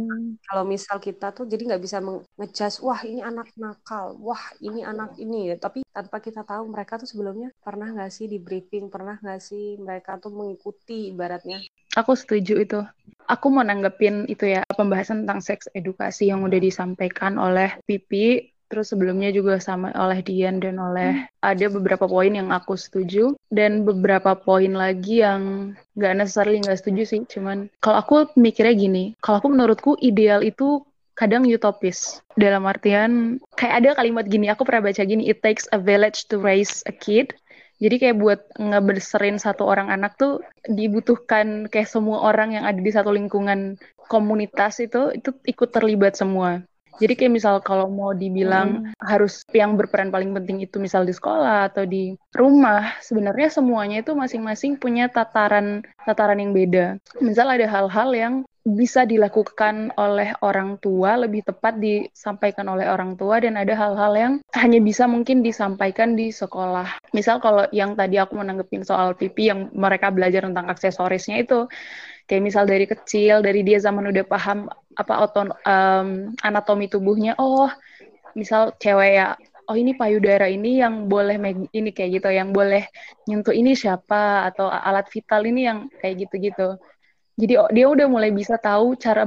kalau misal kita tuh jadi nggak bisa ngejudge, wah ini anak nakal, wah ini anak ini. Tapi tanpa kita tahu mereka tuh sebelumnya pernah nggak sih di briefing, pernah nggak sih mereka tuh mengikuti ibaratnya. Aku setuju itu. Aku mau nanggepin itu ya, pembahasan tentang seks edukasi yang udah disampaikan oleh Pipi terus sebelumnya juga sama oleh Dian dan oleh hmm. ada beberapa poin yang aku setuju dan beberapa poin lagi yang nggak necessarily nggak setuju sih cuman kalau aku mikirnya gini kalau aku menurutku ideal itu kadang utopis dalam artian kayak ada kalimat gini aku pernah baca gini it takes a village to raise a kid jadi kayak buat ngebeserin satu orang anak tuh dibutuhkan kayak semua orang yang ada di satu lingkungan komunitas itu itu ikut terlibat semua. Jadi kayak misal kalau mau dibilang hmm. harus yang berperan paling penting itu misal di sekolah atau di rumah, sebenarnya semuanya itu masing-masing punya tataran tataran yang beda. Misal ada hal-hal yang bisa dilakukan oleh orang tua, lebih tepat disampaikan oleh orang tua dan ada hal-hal yang hanya bisa mungkin disampaikan di sekolah. Misal kalau yang tadi aku menanggepin soal pipi yang mereka belajar tentang aksesorisnya itu kayak misal dari kecil dari dia zaman udah paham apa oton um, anatomi tubuhnya oh misal cewek ya oh ini payudara ini yang boleh ini kayak gitu yang boleh nyentuh ini siapa atau alat vital ini yang kayak gitu-gitu jadi oh, dia udah mulai bisa tahu cara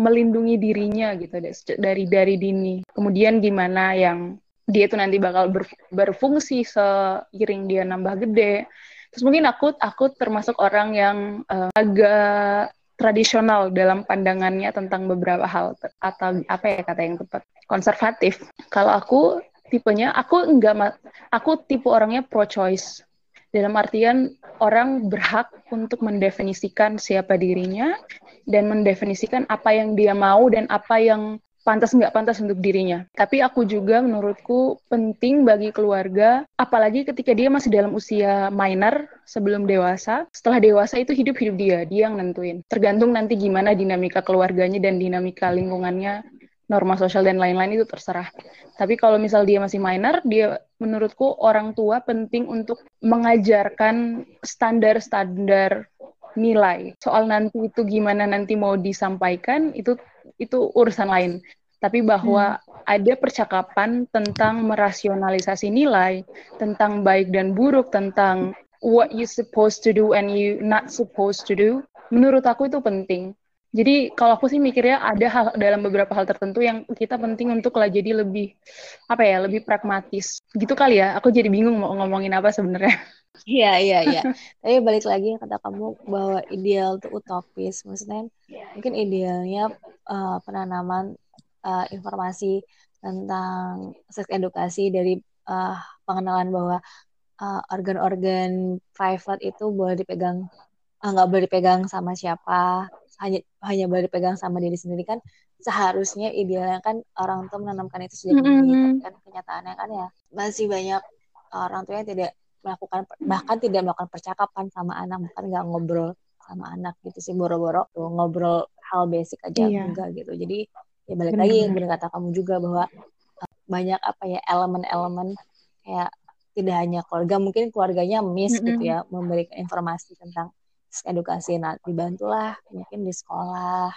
melindungi dirinya gitu dari dari dini kemudian gimana yang dia tuh nanti bakal ber, berfungsi seiring dia nambah gede Terus mungkin aku aku termasuk orang yang uh, agak tradisional dalam pandangannya tentang beberapa hal atau apa ya kata yang tepat konservatif. Kalau aku tipenya aku enggak aku tipe orangnya pro choice. Dalam artian orang berhak untuk mendefinisikan siapa dirinya dan mendefinisikan apa yang dia mau dan apa yang pantas nggak pantas untuk dirinya. Tapi aku juga menurutku penting bagi keluarga, apalagi ketika dia masih dalam usia minor sebelum dewasa. Setelah dewasa itu hidup-hidup dia, dia yang nentuin. Tergantung nanti gimana dinamika keluarganya dan dinamika lingkungannya, norma sosial dan lain-lain itu terserah. Tapi kalau misal dia masih minor, dia menurutku orang tua penting untuk mengajarkan standar-standar nilai. Soal nanti itu gimana nanti mau disampaikan itu itu urusan lain. Tapi bahwa hmm. ada percakapan tentang merasionalisasi nilai, tentang baik dan buruk, tentang what you supposed to do and you not supposed to do, menurut aku itu penting. Jadi kalau aku sih mikirnya ada hal dalam beberapa hal tertentu yang kita penting untuk lah jadi lebih apa ya lebih pragmatis gitu kali ya. Aku jadi bingung mau ngomongin apa sebenarnya. Iya iya iya. Tapi balik lagi kata kamu bahwa ideal itu utopis. Maksudnya mungkin idealnya uh, penanaman uh, informasi tentang seks edukasi dari uh, pengenalan bahwa organ-organ uh, private itu boleh dipegang nggak uh, boleh dipegang sama siapa hanya hanya boleh dipegang sama diri sendiri kan seharusnya idealnya kan orang tua menanamkan itu sejak dini mm -hmm. kan kenyataannya kan ya masih banyak orang tua yang tidak melakukan bahkan tidak melakukan percakapan sama anak bahkan nggak ngobrol sama anak gitu sih boro-boro tuh ngobrol hal basic aja iya. enggak gitu jadi ya balik lagi yang benar kata kamu juga bahwa uh, banyak apa ya elemen-elemen kayak tidak hanya keluarga mungkin keluarganya miss mm -hmm. gitu ya memberikan informasi tentang edukasi nah dibantulah mungkin di sekolah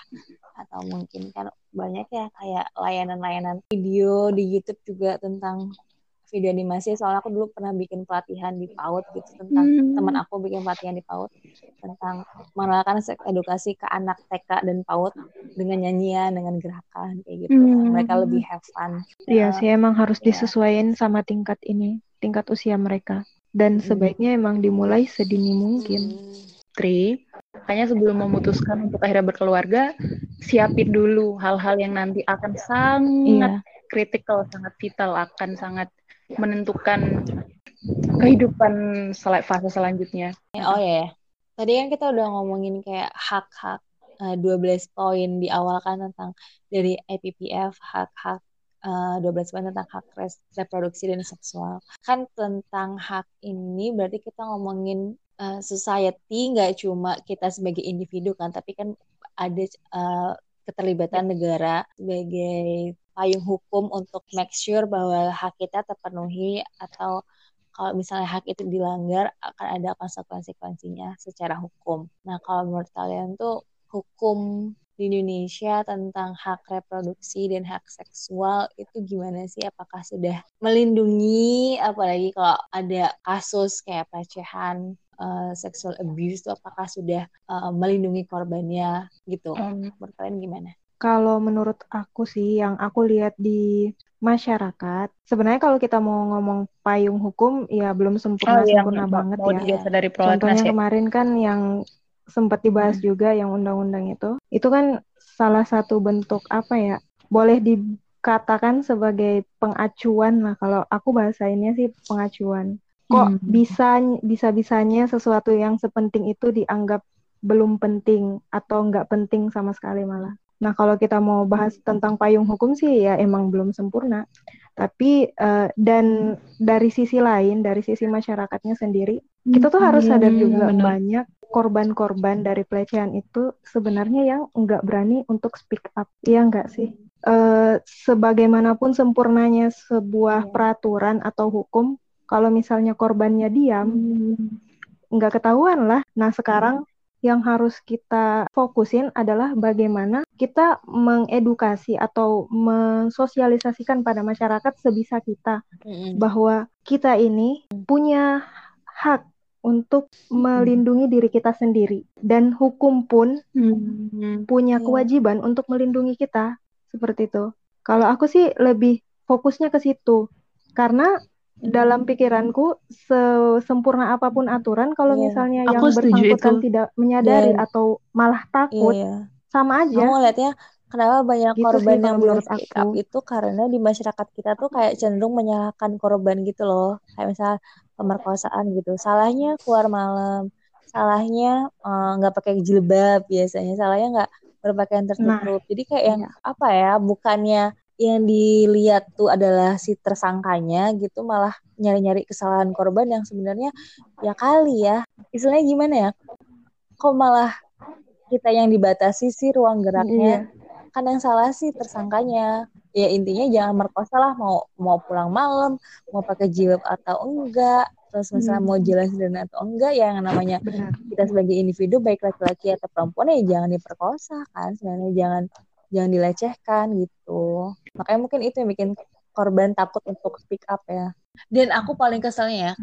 atau mungkin kan banyak ya kayak layanan-layanan video di YouTube juga tentang video animasi soalnya aku dulu pernah bikin pelatihan di PAUD gitu tentang hmm. teman aku bikin pelatihan di PAUD tentang mengenalkan edukasi ke anak TK dan PAUD dengan nyanyian dengan gerakan kayak gitu hmm. mereka lebih have fun iya uh, sih emang harus ya. disesuaikan sama tingkat ini tingkat usia mereka dan hmm. sebaiknya emang dimulai sedini mungkin Tri makanya sebelum memutuskan untuk akhirnya berkeluarga siapin dulu hal-hal yang nanti akan sangat iya. kritikal sangat vital akan sangat menentukan kehidupan sel fase selanjutnya. Oh ya, tadi kan kita udah ngomongin kayak hak-hak uh, 12 poin di awal kan tentang dari IPPF hak-hak uh, 12 poin tentang hak reproduksi dan seksual. Kan tentang hak ini berarti kita ngomongin uh, society nggak cuma kita sebagai individu kan, tapi kan ada uh, keterlibatan negara sebagai payung hukum untuk make sure bahwa hak kita terpenuhi atau kalau misalnya hak itu dilanggar akan ada konsekuensinya secara hukum. Nah, kalau menurut kalian tuh hukum di Indonesia tentang hak reproduksi dan hak seksual itu gimana sih? Apakah sudah melindungi apalagi kalau ada kasus kayak pelecehan uh, sexual abuse itu apakah sudah uh, melindungi korbannya gitu? Um, menurut kalian gimana? Kalau menurut aku sih, yang aku lihat di masyarakat, sebenarnya kalau kita mau ngomong payung hukum, ya belum sempurna oh, iya, sempurna banget ya. Dari Contohnya ya. kemarin kan yang sempat dibahas hmm. juga yang undang-undang itu, itu kan salah satu bentuk apa ya? Boleh dikatakan sebagai pengacuan lah. Kalau aku bahasainnya sih pengacuan. Kok hmm. bisa bisa bisanya sesuatu yang sepenting itu dianggap belum penting atau nggak penting sama sekali malah. Nah, kalau kita mau bahas tentang payung hukum sih ya emang belum sempurna. Tapi uh, dan dari sisi lain, dari sisi masyarakatnya sendiri, kita tuh harus sadar hmm, juga bener. banyak korban-korban dari pelecehan itu sebenarnya yang nggak berani untuk speak up, iya nggak sih? Uh, sebagaimanapun sempurnanya sebuah iya. peraturan atau hukum, kalau misalnya korbannya diam, hmm. nggak ketahuan lah. Nah sekarang yang harus kita fokusin adalah bagaimana kita mengedukasi atau mensosialisasikan pada masyarakat sebisa kita mm-hmm. bahwa kita ini punya hak untuk melindungi diri kita sendiri dan hukum pun mm-hmm. punya iya. kewajiban untuk melindungi kita seperti itu. Kalau aku sih lebih fokusnya ke situ karena dalam pikiranku sesempurna apa pun aturan kalau yeah. misalnya yang bersangkutan tidak menyadari yeah. atau malah takut yeah, yeah. sama aja. Aku lihatnya kenapa banyak gitu korban yang belum speak up itu karena di masyarakat kita tuh kayak cenderung menyalahkan korban gitu loh. Kayak misalnya pemerkosaan gitu. Salahnya keluar malam, salahnya eh, nggak uh, pakai jilbab biasanya, salahnya nggak berpakaian tertutup. Nah, Jadi kayak yang iya. apa ya? Bukannya yang dilihat tuh adalah si tersangkanya gitu malah nyari-nyari kesalahan korban yang sebenarnya ya kali ya istilahnya gimana ya kok malah kita yang dibatasi sih ruang geraknya iya. kan yang salah sih tersangkanya ya intinya jangan merkosa lah mau mau pulang malam mau pakai jilbab atau enggak terus misalnya hmm. mau jelas dan atau enggak ya yang namanya Benar. kita sebagai individu baik laki-laki atau perempuan ya jangan diperkosa kan sebenarnya jangan jangan dilecehkan gitu. Makanya mungkin itu yang bikin korban takut untuk speak up ya. Dan aku paling keselnya ya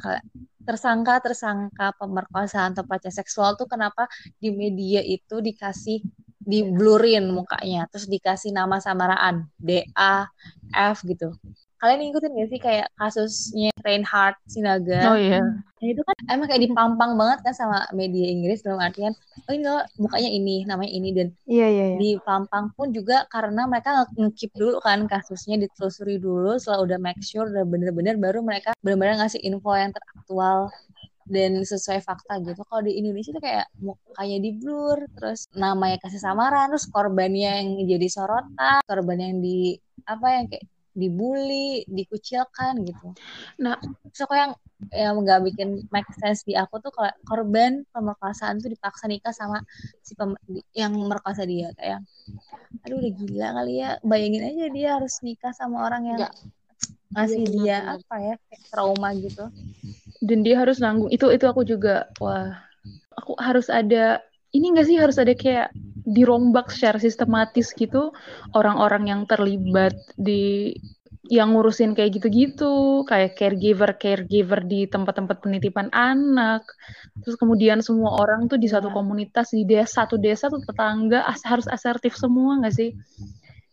tersangka tersangka pemerkosaan atau pelecehan seksual tuh kenapa di media itu dikasih diblurin mukanya terus dikasih nama samaraan D A F gitu kalian ngikutin gak sih kayak kasusnya Reinhard Sinaga? Oh iya. Nah, itu kan emang kayak dipampang banget kan sama media Inggris dalam artian oh ini loh mukanya ini, namanya ini dan iya, iya, iya. dipampang pun juga karena mereka ngekip dulu kan kasusnya ditelusuri dulu setelah udah make sure udah bener-bener baru mereka bener-bener ngasih info yang teraktual dan sesuai fakta gitu. Kalau di Indonesia tuh kayak mukanya di blur, terus namanya kasih samaran, terus korbannya yang jadi sorotan, korban yang di apa yang kayak dibully, dikucilkan gitu. Nah, so yang yang nggak bikin make sense di aku tuh kalau korban pemerkosaan tuh dipaksa nikah sama si pem, yang merkosa dia kayak aduh udah gila kali ya bayangin aja dia harus nikah sama orang yang Enggak. ngasih iya, dia apa ya trauma gitu dan dia harus nanggung itu itu aku juga wah aku harus ada ini enggak sih harus ada kayak dirombak secara sistematis gitu orang-orang yang terlibat di yang ngurusin kayak gitu-gitu, kayak caregiver caregiver di tempat-tempat penitipan anak, terus kemudian semua orang tuh di satu iya. komunitas di desa satu desa tuh tetangga as harus asertif semua nggak sih?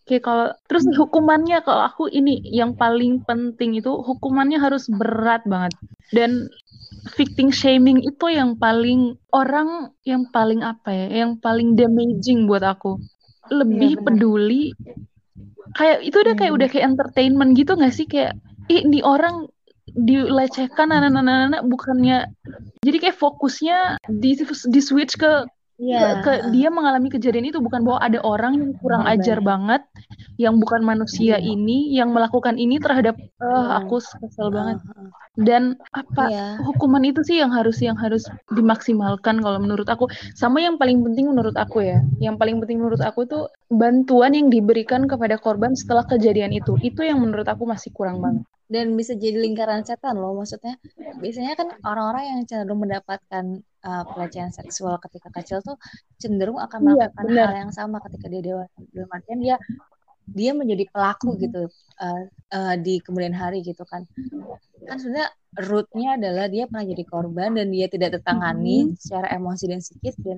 Kayak kalau terus hukumannya kalau aku ini yang paling penting itu hukumannya harus berat banget dan victim shaming itu yang paling orang yang paling apa ya, yang paling damaging buat aku. Lebih ya, peduli kayak itu udah kayak hmm. udah kayak entertainment gitu gak sih kayak ih ini orang dilecehkan anak-anak bukannya jadi kayak fokusnya di di switch ke Iya. ke dia mengalami kejadian itu bukan bahwa ada orang yang kurang Korban. ajar banget yang bukan manusia Iya. ini yang melakukan ini terhadap Hmm. aku kesel banget dan apa Iya. hukuman itu sih yang harus yang harus dimaksimalkan kalau menurut aku sama yang paling penting menurut aku ya yang paling penting menurut aku tuh bantuan yang diberikan kepada korban setelah kejadian itu itu yang menurut aku masih kurang banget dan bisa jadi lingkaran setan loh maksudnya biasanya kan orang-orang yang cenderung mendapatkan uh, pelecehan seksual ketika kecil tuh cenderung akan Iya, melakukan benar. hal yang sama ketika dia dewasa dalam artian dia dia menjadi pelaku Mhm. gitu uh, uh, di kemudian hari gitu kan kan sebenarnya rootnya adalah dia pernah jadi korban dan dia tidak tertangani secara emosi dan psikis dan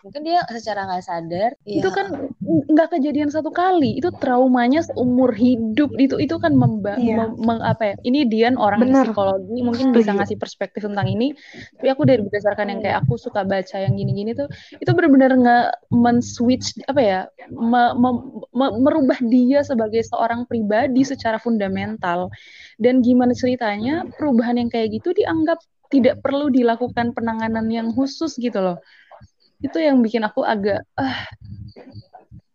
mungkin dia secara nggak sadar itu ya, kan nggak kejadian satu kali itu traumanya seumur hidup itu itu kan memba Iya. mem- meng- apa ya ini Dian orang Benar. psikologi mungkin bisa Setuju. ngasih perspektif tentang ini tapi aku dari berdasarkan yang kayak aku suka baca yang gini-gini tuh itu benar-benar nge men-switch apa ya me- me- me- merubah dia sebagai seorang pribadi secara fundamental dan gimana ceritanya perubahan yang kayak gitu dianggap tidak perlu dilakukan penanganan yang khusus gitu loh. Itu yang bikin aku agak ah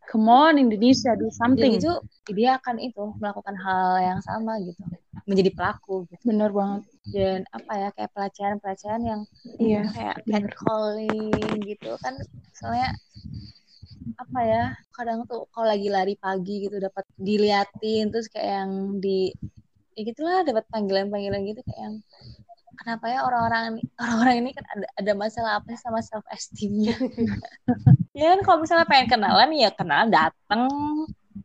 come on Indonesia do jadi something. itu dia akan itu melakukan hal yang sama gitu. Menjadi pelaku gitu. Bener banget. Dan apa ya kayak pelecehan-pelecehan yang Iya. kayak bener. catcalling gitu. Kan soalnya apa ya kadang tuh kalau lagi lari pagi gitu dapat diliatin terus kayak yang di ya gitulah dapat panggilan-panggilan gitu kayak yang kenapa ya orang-orang orang-orang ini kan ada ada masalah apa sih sama self esteemnya ya kan kalau misalnya pengen kenalan ya kenal datang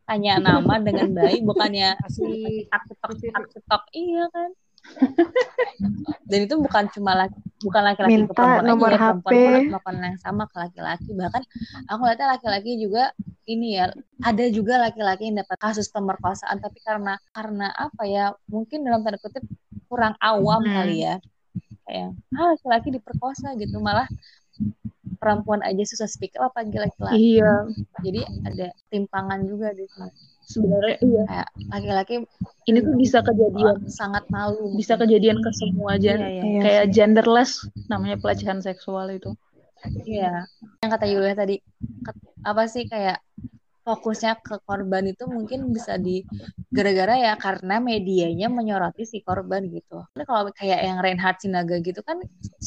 tanya nama dengan baik bukannya Kasih tak cetok tak cetok iya kan dan itu bukan cuma laki bukan laki-laki ke perempuan nomor aja ya, perempuan HP. pun melakukan yang sama ke laki-laki. Bahkan aku lihatnya laki-laki juga ini ya ada juga laki-laki yang dapat kasus pemerkosaan tapi karena karena apa ya mungkin dalam tanda kutip kurang awam Hmm. kali ya. Kayak ah laki-laki diperkosa gitu. Malah perempuan aja susah speak up apalagi laki-laki. Iya. Jadi ada timpangan juga di sini sebenarnya iya kayak laki-laki ini tuh bisa kejadian sangat malu bisa kejadian ke semua gen Iya, iya. Iya kayak sih. genderless namanya pelecehan seksual itu Iya, yang kata Yulia tadi, apa sih kayak fokusnya ke korban itu mungkin bisa di gara-gara ya karena medianya menyoroti si korban gitu. Karena kalau kayak yang Reinhard Sinaga gitu kan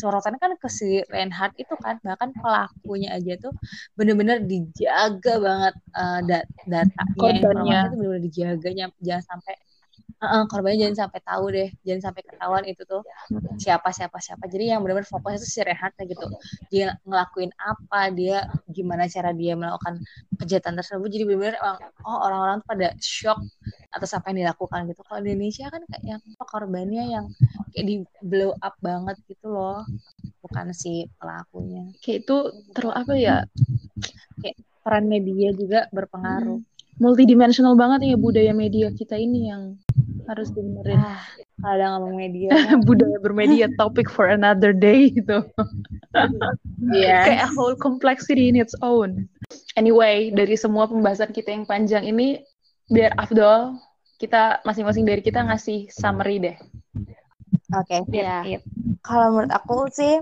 sorotannya kan ke si Reinhard itu kan bahkan pelakunya aja tuh bener-bener dijaga banget eh, da- datanya Korbannya. informasi itu bener-bener dijaga nyam- jangan sampai Heeh, korbannya jangan sampai tahu deh, jangan sampai ketahuan itu tuh siapa siapa siapa. Jadi yang benar-benar fokusnya itu si Rehat gitu. Dia ngelakuin apa, dia gimana cara dia melakukan kejahatan tersebut. Jadi benar-benar emang, oh orang-orang tuh pada shock atas apa yang dilakukan gitu. Kalau di Indonesia kan kayak yang apa, korbannya yang kayak di blow up banget gitu loh. Bukan si pelakunya. kayak itu terlalu apa ya Peran media juga berpengaruh. Multidimensional banget ya budaya media kita ini yang harus dibenerin Ah, kadang ngomong media. budaya bermedia topic for another day gitu Iya. kayak a whole complexity in its own. Anyway, dari semua pembahasan kita yang panjang ini, biar Afdol, kita masing-masing dari kita ngasih summary deh. Oke, sip, Iya. sip. Kalau menurut aku sih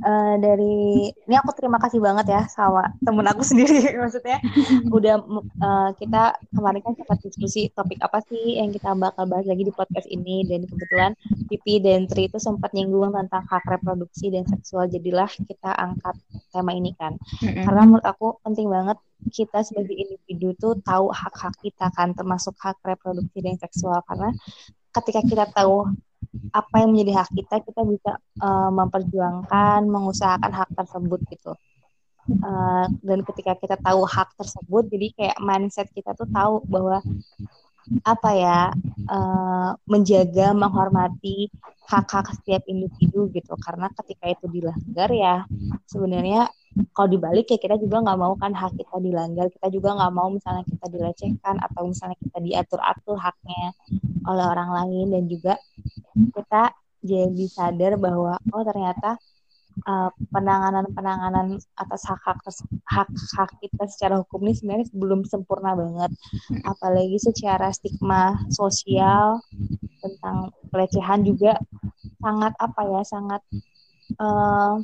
eh, dari ini aku terima kasih banget ya sama temen aku sendiri maksudnya. Udah eh, kita kemarin kan sempat diskusi topik apa sih yang kita bakal bahas lagi di podcast ini. Dan kebetulan Pipi dan Tri itu sempat nyinggung tentang hak reproduksi dan seksual. Jadilah kita angkat tema ini kan. Karena menurut aku penting banget kita sebagai individu tuh tahu hak-hak kita kan termasuk hak reproduksi dan seksual. Karena ketika kita tahu apa yang menjadi hak kita kita bisa eh, memperjuangkan mengusahakan hak tersebut gitu. Eh, dan ketika kita tahu hak tersebut jadi kayak mindset kita tuh tahu bahwa apa ya eh, menjaga menghormati hak-hak setiap individu gitu. Karena ketika itu dilanggar ya sebenarnya kalau dibalik ya kita juga nggak mau kan hak kita dilanggar. Kita juga nggak mau misalnya kita dilecehkan atau misalnya kita diatur-atur haknya oleh orang lain. Dan juga kita jadi sadar bahwa oh ternyata uh, penanganan-penanganan atas hak-hak hak-hak kita secara hukum ini sebenarnya belum sempurna banget. Apalagi secara stigma sosial tentang pelecehan juga sangat apa ya sangat uh,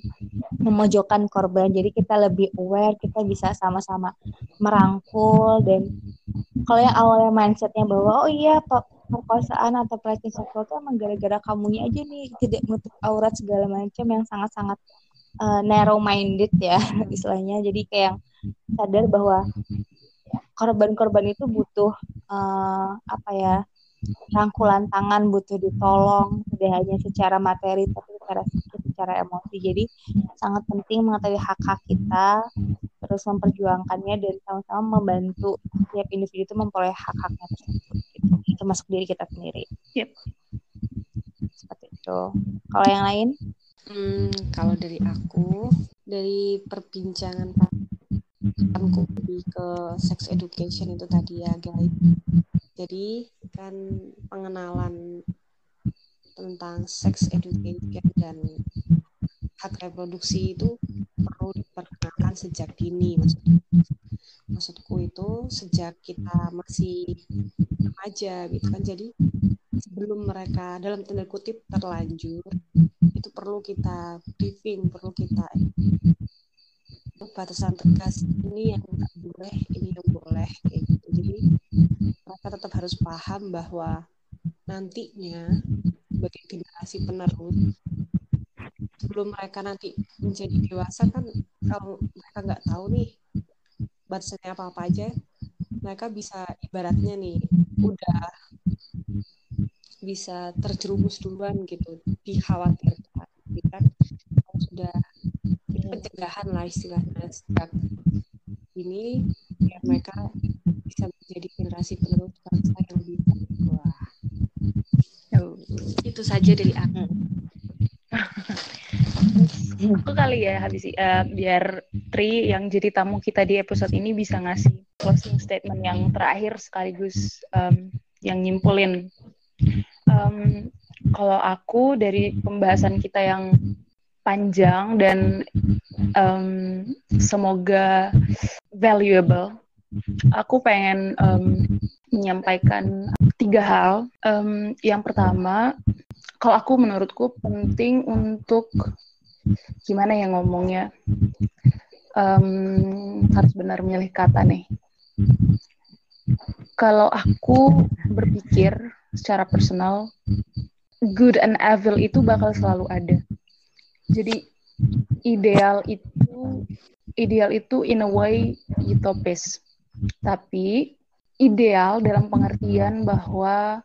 memojokkan korban. Jadi kita lebih aware kita bisa sama-sama merangkul dan kalau yang awalnya mindsetnya bahwa oh iya perkosaan atau pelecehan seksual itu emang gara-gara kamunya aja nih tidak menutup aurat segala macam yang sangat-sangat uh, narrow minded ya istilahnya. Jadi kayak sadar bahwa korban-korban itu butuh uh, apa ya rangkulan tangan butuh ditolong tidak hanya secara materi tapi secara secara emosi. Jadi sangat penting mengetahui hak-hak kita terus memperjuangkannya dan sama-sama membantu setiap individu itu memperoleh hak-haknya tersebut gitu. termasuk diri kita sendiri. Yep. seperti itu. Kalau yang lain? Hmm, kalau dari aku dari perbincangan aku lebih ke sex education itu tadi ya guys. Jadi kan pengenalan tentang sex education dan hak reproduksi itu perlu diperkenalkan sejak dini maksudku. Maksudku itu sejak kita masih remaja gitu kan. Jadi sebelum mereka dalam tanda kutip terlanjur itu perlu kita briefing, perlu kita batasan tegas ini yang nggak boleh, ini yang boleh kayak gitu. Jadi mereka tetap harus paham bahwa nantinya sebagai generasi penerus sebelum mereka nanti menjadi dewasa kan kalau mereka nggak tahu nih batasannya apa apa aja mereka bisa ibaratnya nih udah bisa terjerumus duluan gitu dikhawatirkan kita sudah pencegahan lah istilahnya sejak ini biar mereka bisa menjadi generasi penerus bangsa yang lebih baik. Wah. Itu saja dari aku. Itu kali ya habis uh, biar Tri yang jadi tamu kita di episode ini bisa ngasih closing statement yang terakhir sekaligus um, yang nyimpulin. Um, kalau aku dari pembahasan kita yang panjang dan um, semoga valuable. Aku pengen um, menyampaikan tiga hal. Um, yang pertama, kalau aku menurutku penting untuk gimana ya ngomongnya, um, harus benar milih kata nih. Kalau aku berpikir secara personal, good and evil itu bakal selalu ada jadi ideal itu ideal itu in a way utopis. Tapi ideal dalam pengertian bahwa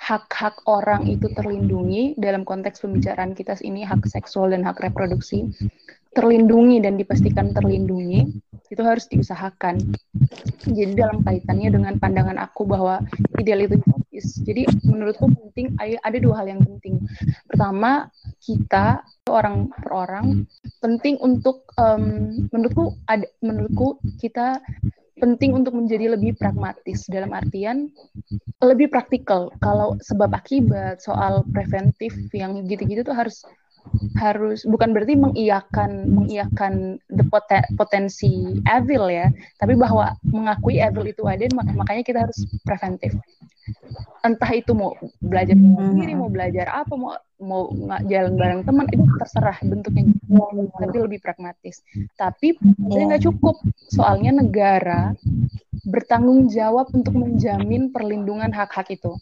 hak-hak orang itu terlindungi dalam konteks pembicaraan kita ini hak seksual dan hak reproduksi terlindungi dan dipastikan terlindungi itu harus diusahakan. Jadi dalam kaitannya dengan pandangan aku bahwa ideal itu utopis. Jadi menurutku penting ada dua hal yang penting. Pertama, kita orang per orang penting untuk um, menurutku ada menurutku kita penting untuk menjadi lebih pragmatis. Dalam artian lebih praktikal. Kalau sebab akibat soal preventif yang gitu-gitu tuh harus harus bukan berarti mengiyakan mengiyakan the poten, potensi evil ya tapi bahwa mengakui evil itu ada mak makanya kita harus preventif. Entah itu mau belajar sendiri mau belajar apa mau mau nggak jalan bareng teman itu terserah bentuknya. Tapi lebih pragmatis. Tapi nggak cukup. Soalnya negara bertanggung jawab untuk menjamin perlindungan hak-hak itu.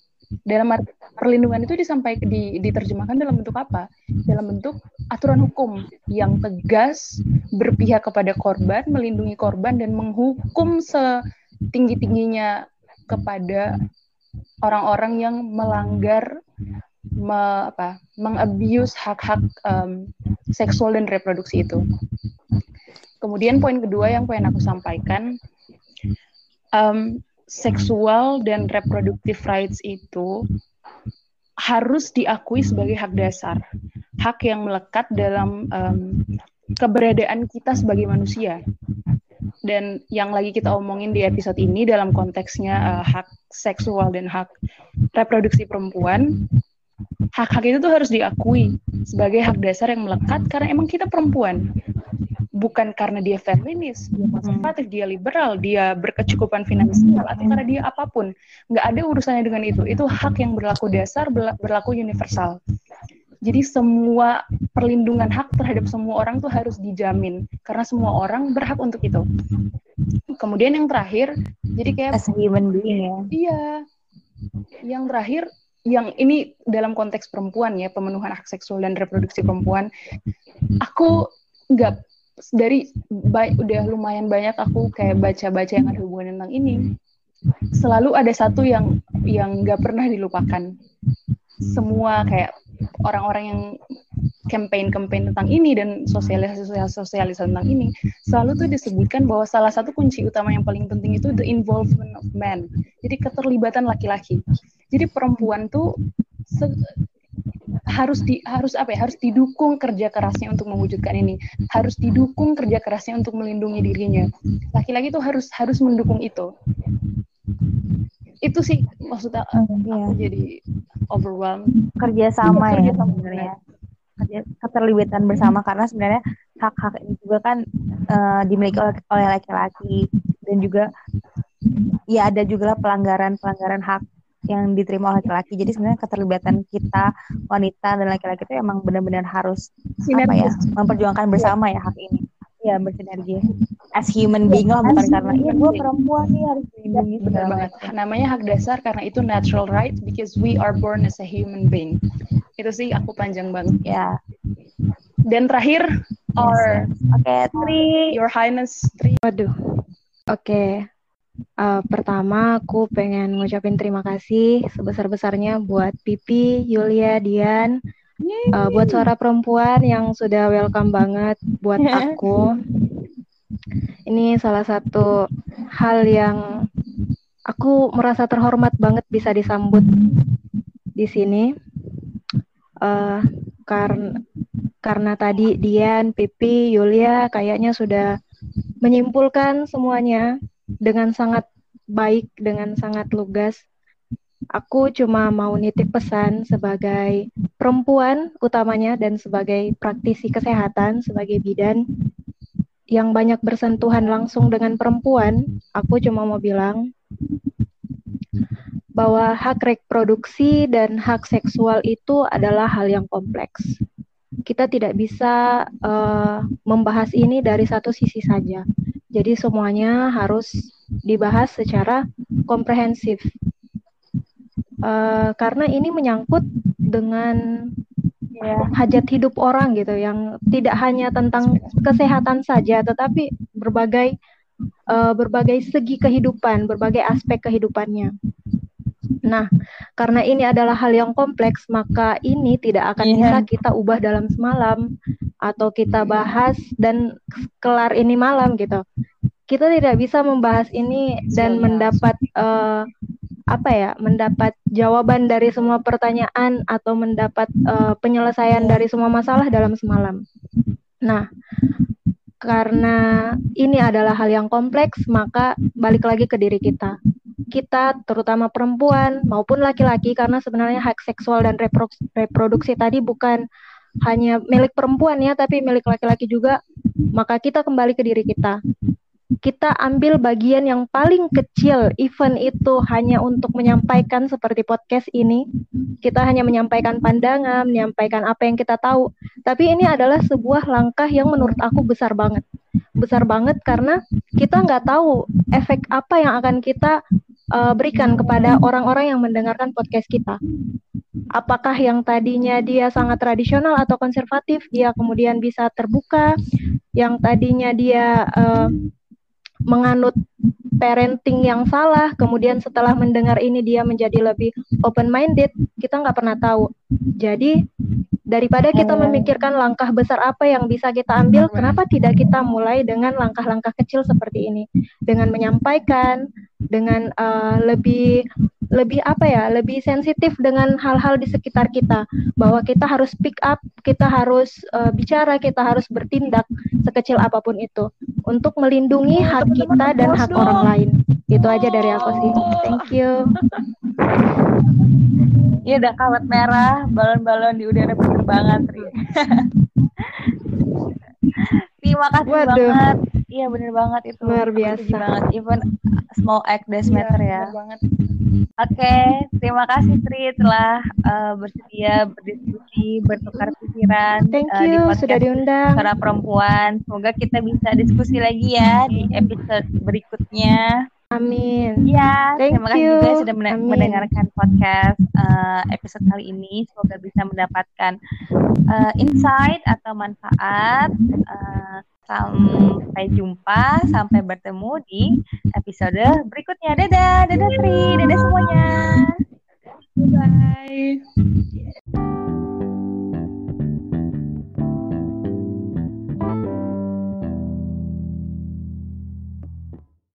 Dalam arti perlindungan itu disampaikan di, diterjemahkan dalam bentuk apa? Dalam bentuk aturan hukum yang tegas berpihak kepada korban, melindungi korban dan menghukum setinggi-tingginya kepada orang-orang yang melanggar me, apa mengabuse hak-hak um, seksual dan reproduksi itu. Kemudian poin kedua yang pengen aku sampaikan um, seksual dan reproductive rights itu harus diakui sebagai hak dasar, hak yang melekat dalam um, keberadaan kita sebagai manusia. Dan yang lagi kita omongin di episode ini dalam konteksnya uh, hak seksual dan hak reproduksi perempuan, hak-hak itu tuh harus diakui sebagai hak dasar yang melekat karena emang kita perempuan bukan karena dia feminis, dia konservatif, dia liberal, dia berkecukupan finansial atau karena dia apa pun. Nggak ada urusannya dengan itu. Itu hak yang berlaku dasar, berlaku universal. Jadi semua perlindungan hak terhadap semua orang tuh harus dijamin karena semua orang berhak untuk itu. Kemudian yang terakhir, jadi kayak as human being ya. Iya. Yang terakhir yang ini dalam konteks perempuan ya, pemenuhan hak seksual dan reproduksi perempuan. Aku nggak dari baik udah lumayan banyak aku kayak baca-baca yang ada hubungan tentang ini. Selalu ada satu yang yang nggak pernah dilupakan. Semua kayak orang-orang yang campaign-campaign tentang ini dan sosialisasi-sosialisasi tentang ini selalu tuh disebutkan bahwa salah satu kunci utama yang paling penting itu the involvement of men. Jadi keterlibatan laki-laki jadi perempuan tuh harus di harus apa ya harus didukung kerja kerasnya untuk mewujudkan ini. Harus didukung kerja kerasnya untuk melindungi dirinya. Laki-laki itu harus harus mendukung itu. Itu sih maksudnya hmm, aku iya. jadi overwhelmed. Kerja sama ya sebenarnya. Kerja keterlibatan bersama karena sebenarnya hak-hak ini juga kan uh, dimiliki oleh oleh laki-laki. Dan juga ya ada juga pelanggaran pelanggaran hak yang diterima oleh laki-laki. Jadi sebenarnya keterlibatan kita wanita dan laki-laki itu emang benar-benar harus apa ya memperjuangkan bersama ya hak ini. Ya bersinergi. As human being lah bukan karena iya gue perempuan nih harus dilindungi. Benar banget. Namanya hak dasar karena itu natural right because we are born as a human being. Itu sih aku panjang banget. Ya. Dan terakhir or Oke, okay, Tri. Your Highness Tri. Waduh. Oke. Okay. Uh, pertama, aku pengen ngucapin terima kasih sebesar-besarnya buat Pipi, Yulia, Dian, uh, buat suara perempuan yang sudah welcome banget buat aku. Ini salah satu hal yang aku merasa terhormat banget bisa disambut di sini. Uh, karena karena tadi Dian, Pipi, Yulia kayaknya sudah menyimpulkan semuanya dengan sangat baik, dengan sangat lugas. Aku cuma mau nitip pesan sebagai perempuan utamanya dan sebagai praktisi kesehatan, sebagai bidan yang banyak bersentuhan langsung dengan perempuan, aku cuma mau bilang bahwa hak reproduksi dan hak seksual itu adalah hal yang kompleks. Kita tidak bisa uh, membahas ini dari satu sisi saja. Jadi semuanya harus dibahas secara komprehensif. Uh, karena ini menyangkut dengan ya, hajat hidup orang gitu yang tidak hanya tentang kesehatan saja tetapi berbagai uh, berbagai segi kehidupan, berbagai aspek kehidupannya. Nah, karena ini adalah hal yang kompleks, maka ini tidak akan yeah. bisa kita ubah dalam semalam atau kita bahas dan kelar ini malam gitu. Kita tidak bisa membahas ini dan mendapat uh, apa ya, mendapat jawaban dari semua pertanyaan atau mendapat uh, penyelesaian dari semua masalah dalam semalam. Nah, karena ini adalah hal yang kompleks, maka balik lagi ke diri kita kita, terutama perempuan maupun laki-laki, karena sebenarnya hak seksual dan reproduksi tadi bukan hanya milik perempuan ya, tapi milik laki-laki juga. Maka kita kembali ke diri kita. Kita ambil bagian yang paling kecil, event itu hanya untuk menyampaikan seperti podcast ini. Kita hanya menyampaikan pandangan, menyampaikan apa yang kita tahu. Tapi ini adalah sebuah langkah yang menurut aku besar banget besar banget karena kita nggak tahu efek apa yang akan kita uh, berikan kepada orang-orang yang mendengarkan podcast kita. Apakah yang tadinya dia sangat tradisional atau konservatif, dia kemudian bisa terbuka, yang tadinya dia uh, menganut parenting yang salah, kemudian setelah mendengar ini dia menjadi lebih open minded, kita nggak pernah tahu. Jadi daripada kita memikirkan langkah besar apa yang bisa kita ambil, kenapa tidak kita mulai dengan langkah-langkah kecil seperti ini, dengan menyampaikan, dengan uh, lebih lebih apa ya lebih sensitif dengan hal-hal di sekitar kita. Bahwa kita harus pick up kita harus uh, bicara kita harus bertindak sekecil apa pun itu. Untuk melindungi hak kita dan hak orang lain. Itu aja dari aku sih. Thank you. Iya udah kawat merah, balon-balon di udara berterbangan, Tri. Terima kasih Waduh. banget. Iya bener banget itu. Luar biasa. banget. Even small act does matter ya. bener banget. Oke, terima kasih Tri telah eh, bersedia berdiskusi, bertukar pikiran Thank eh, di you podcast sudah diundang. Suara Perempuan. Semoga kita bisa diskusi lagi ya di episode berikutnya. Amin. Iya, Thank terima kasih you. juga sudah mena- Amin. mendengarkan podcast eh, episode kali ini. Semoga bisa mendapatkan eh, insight atau manfaat. Eh, sampai jumpa, sampai bertemu di episode berikutnya. Dadah, dadah Tri, dadah semuanya. Bye.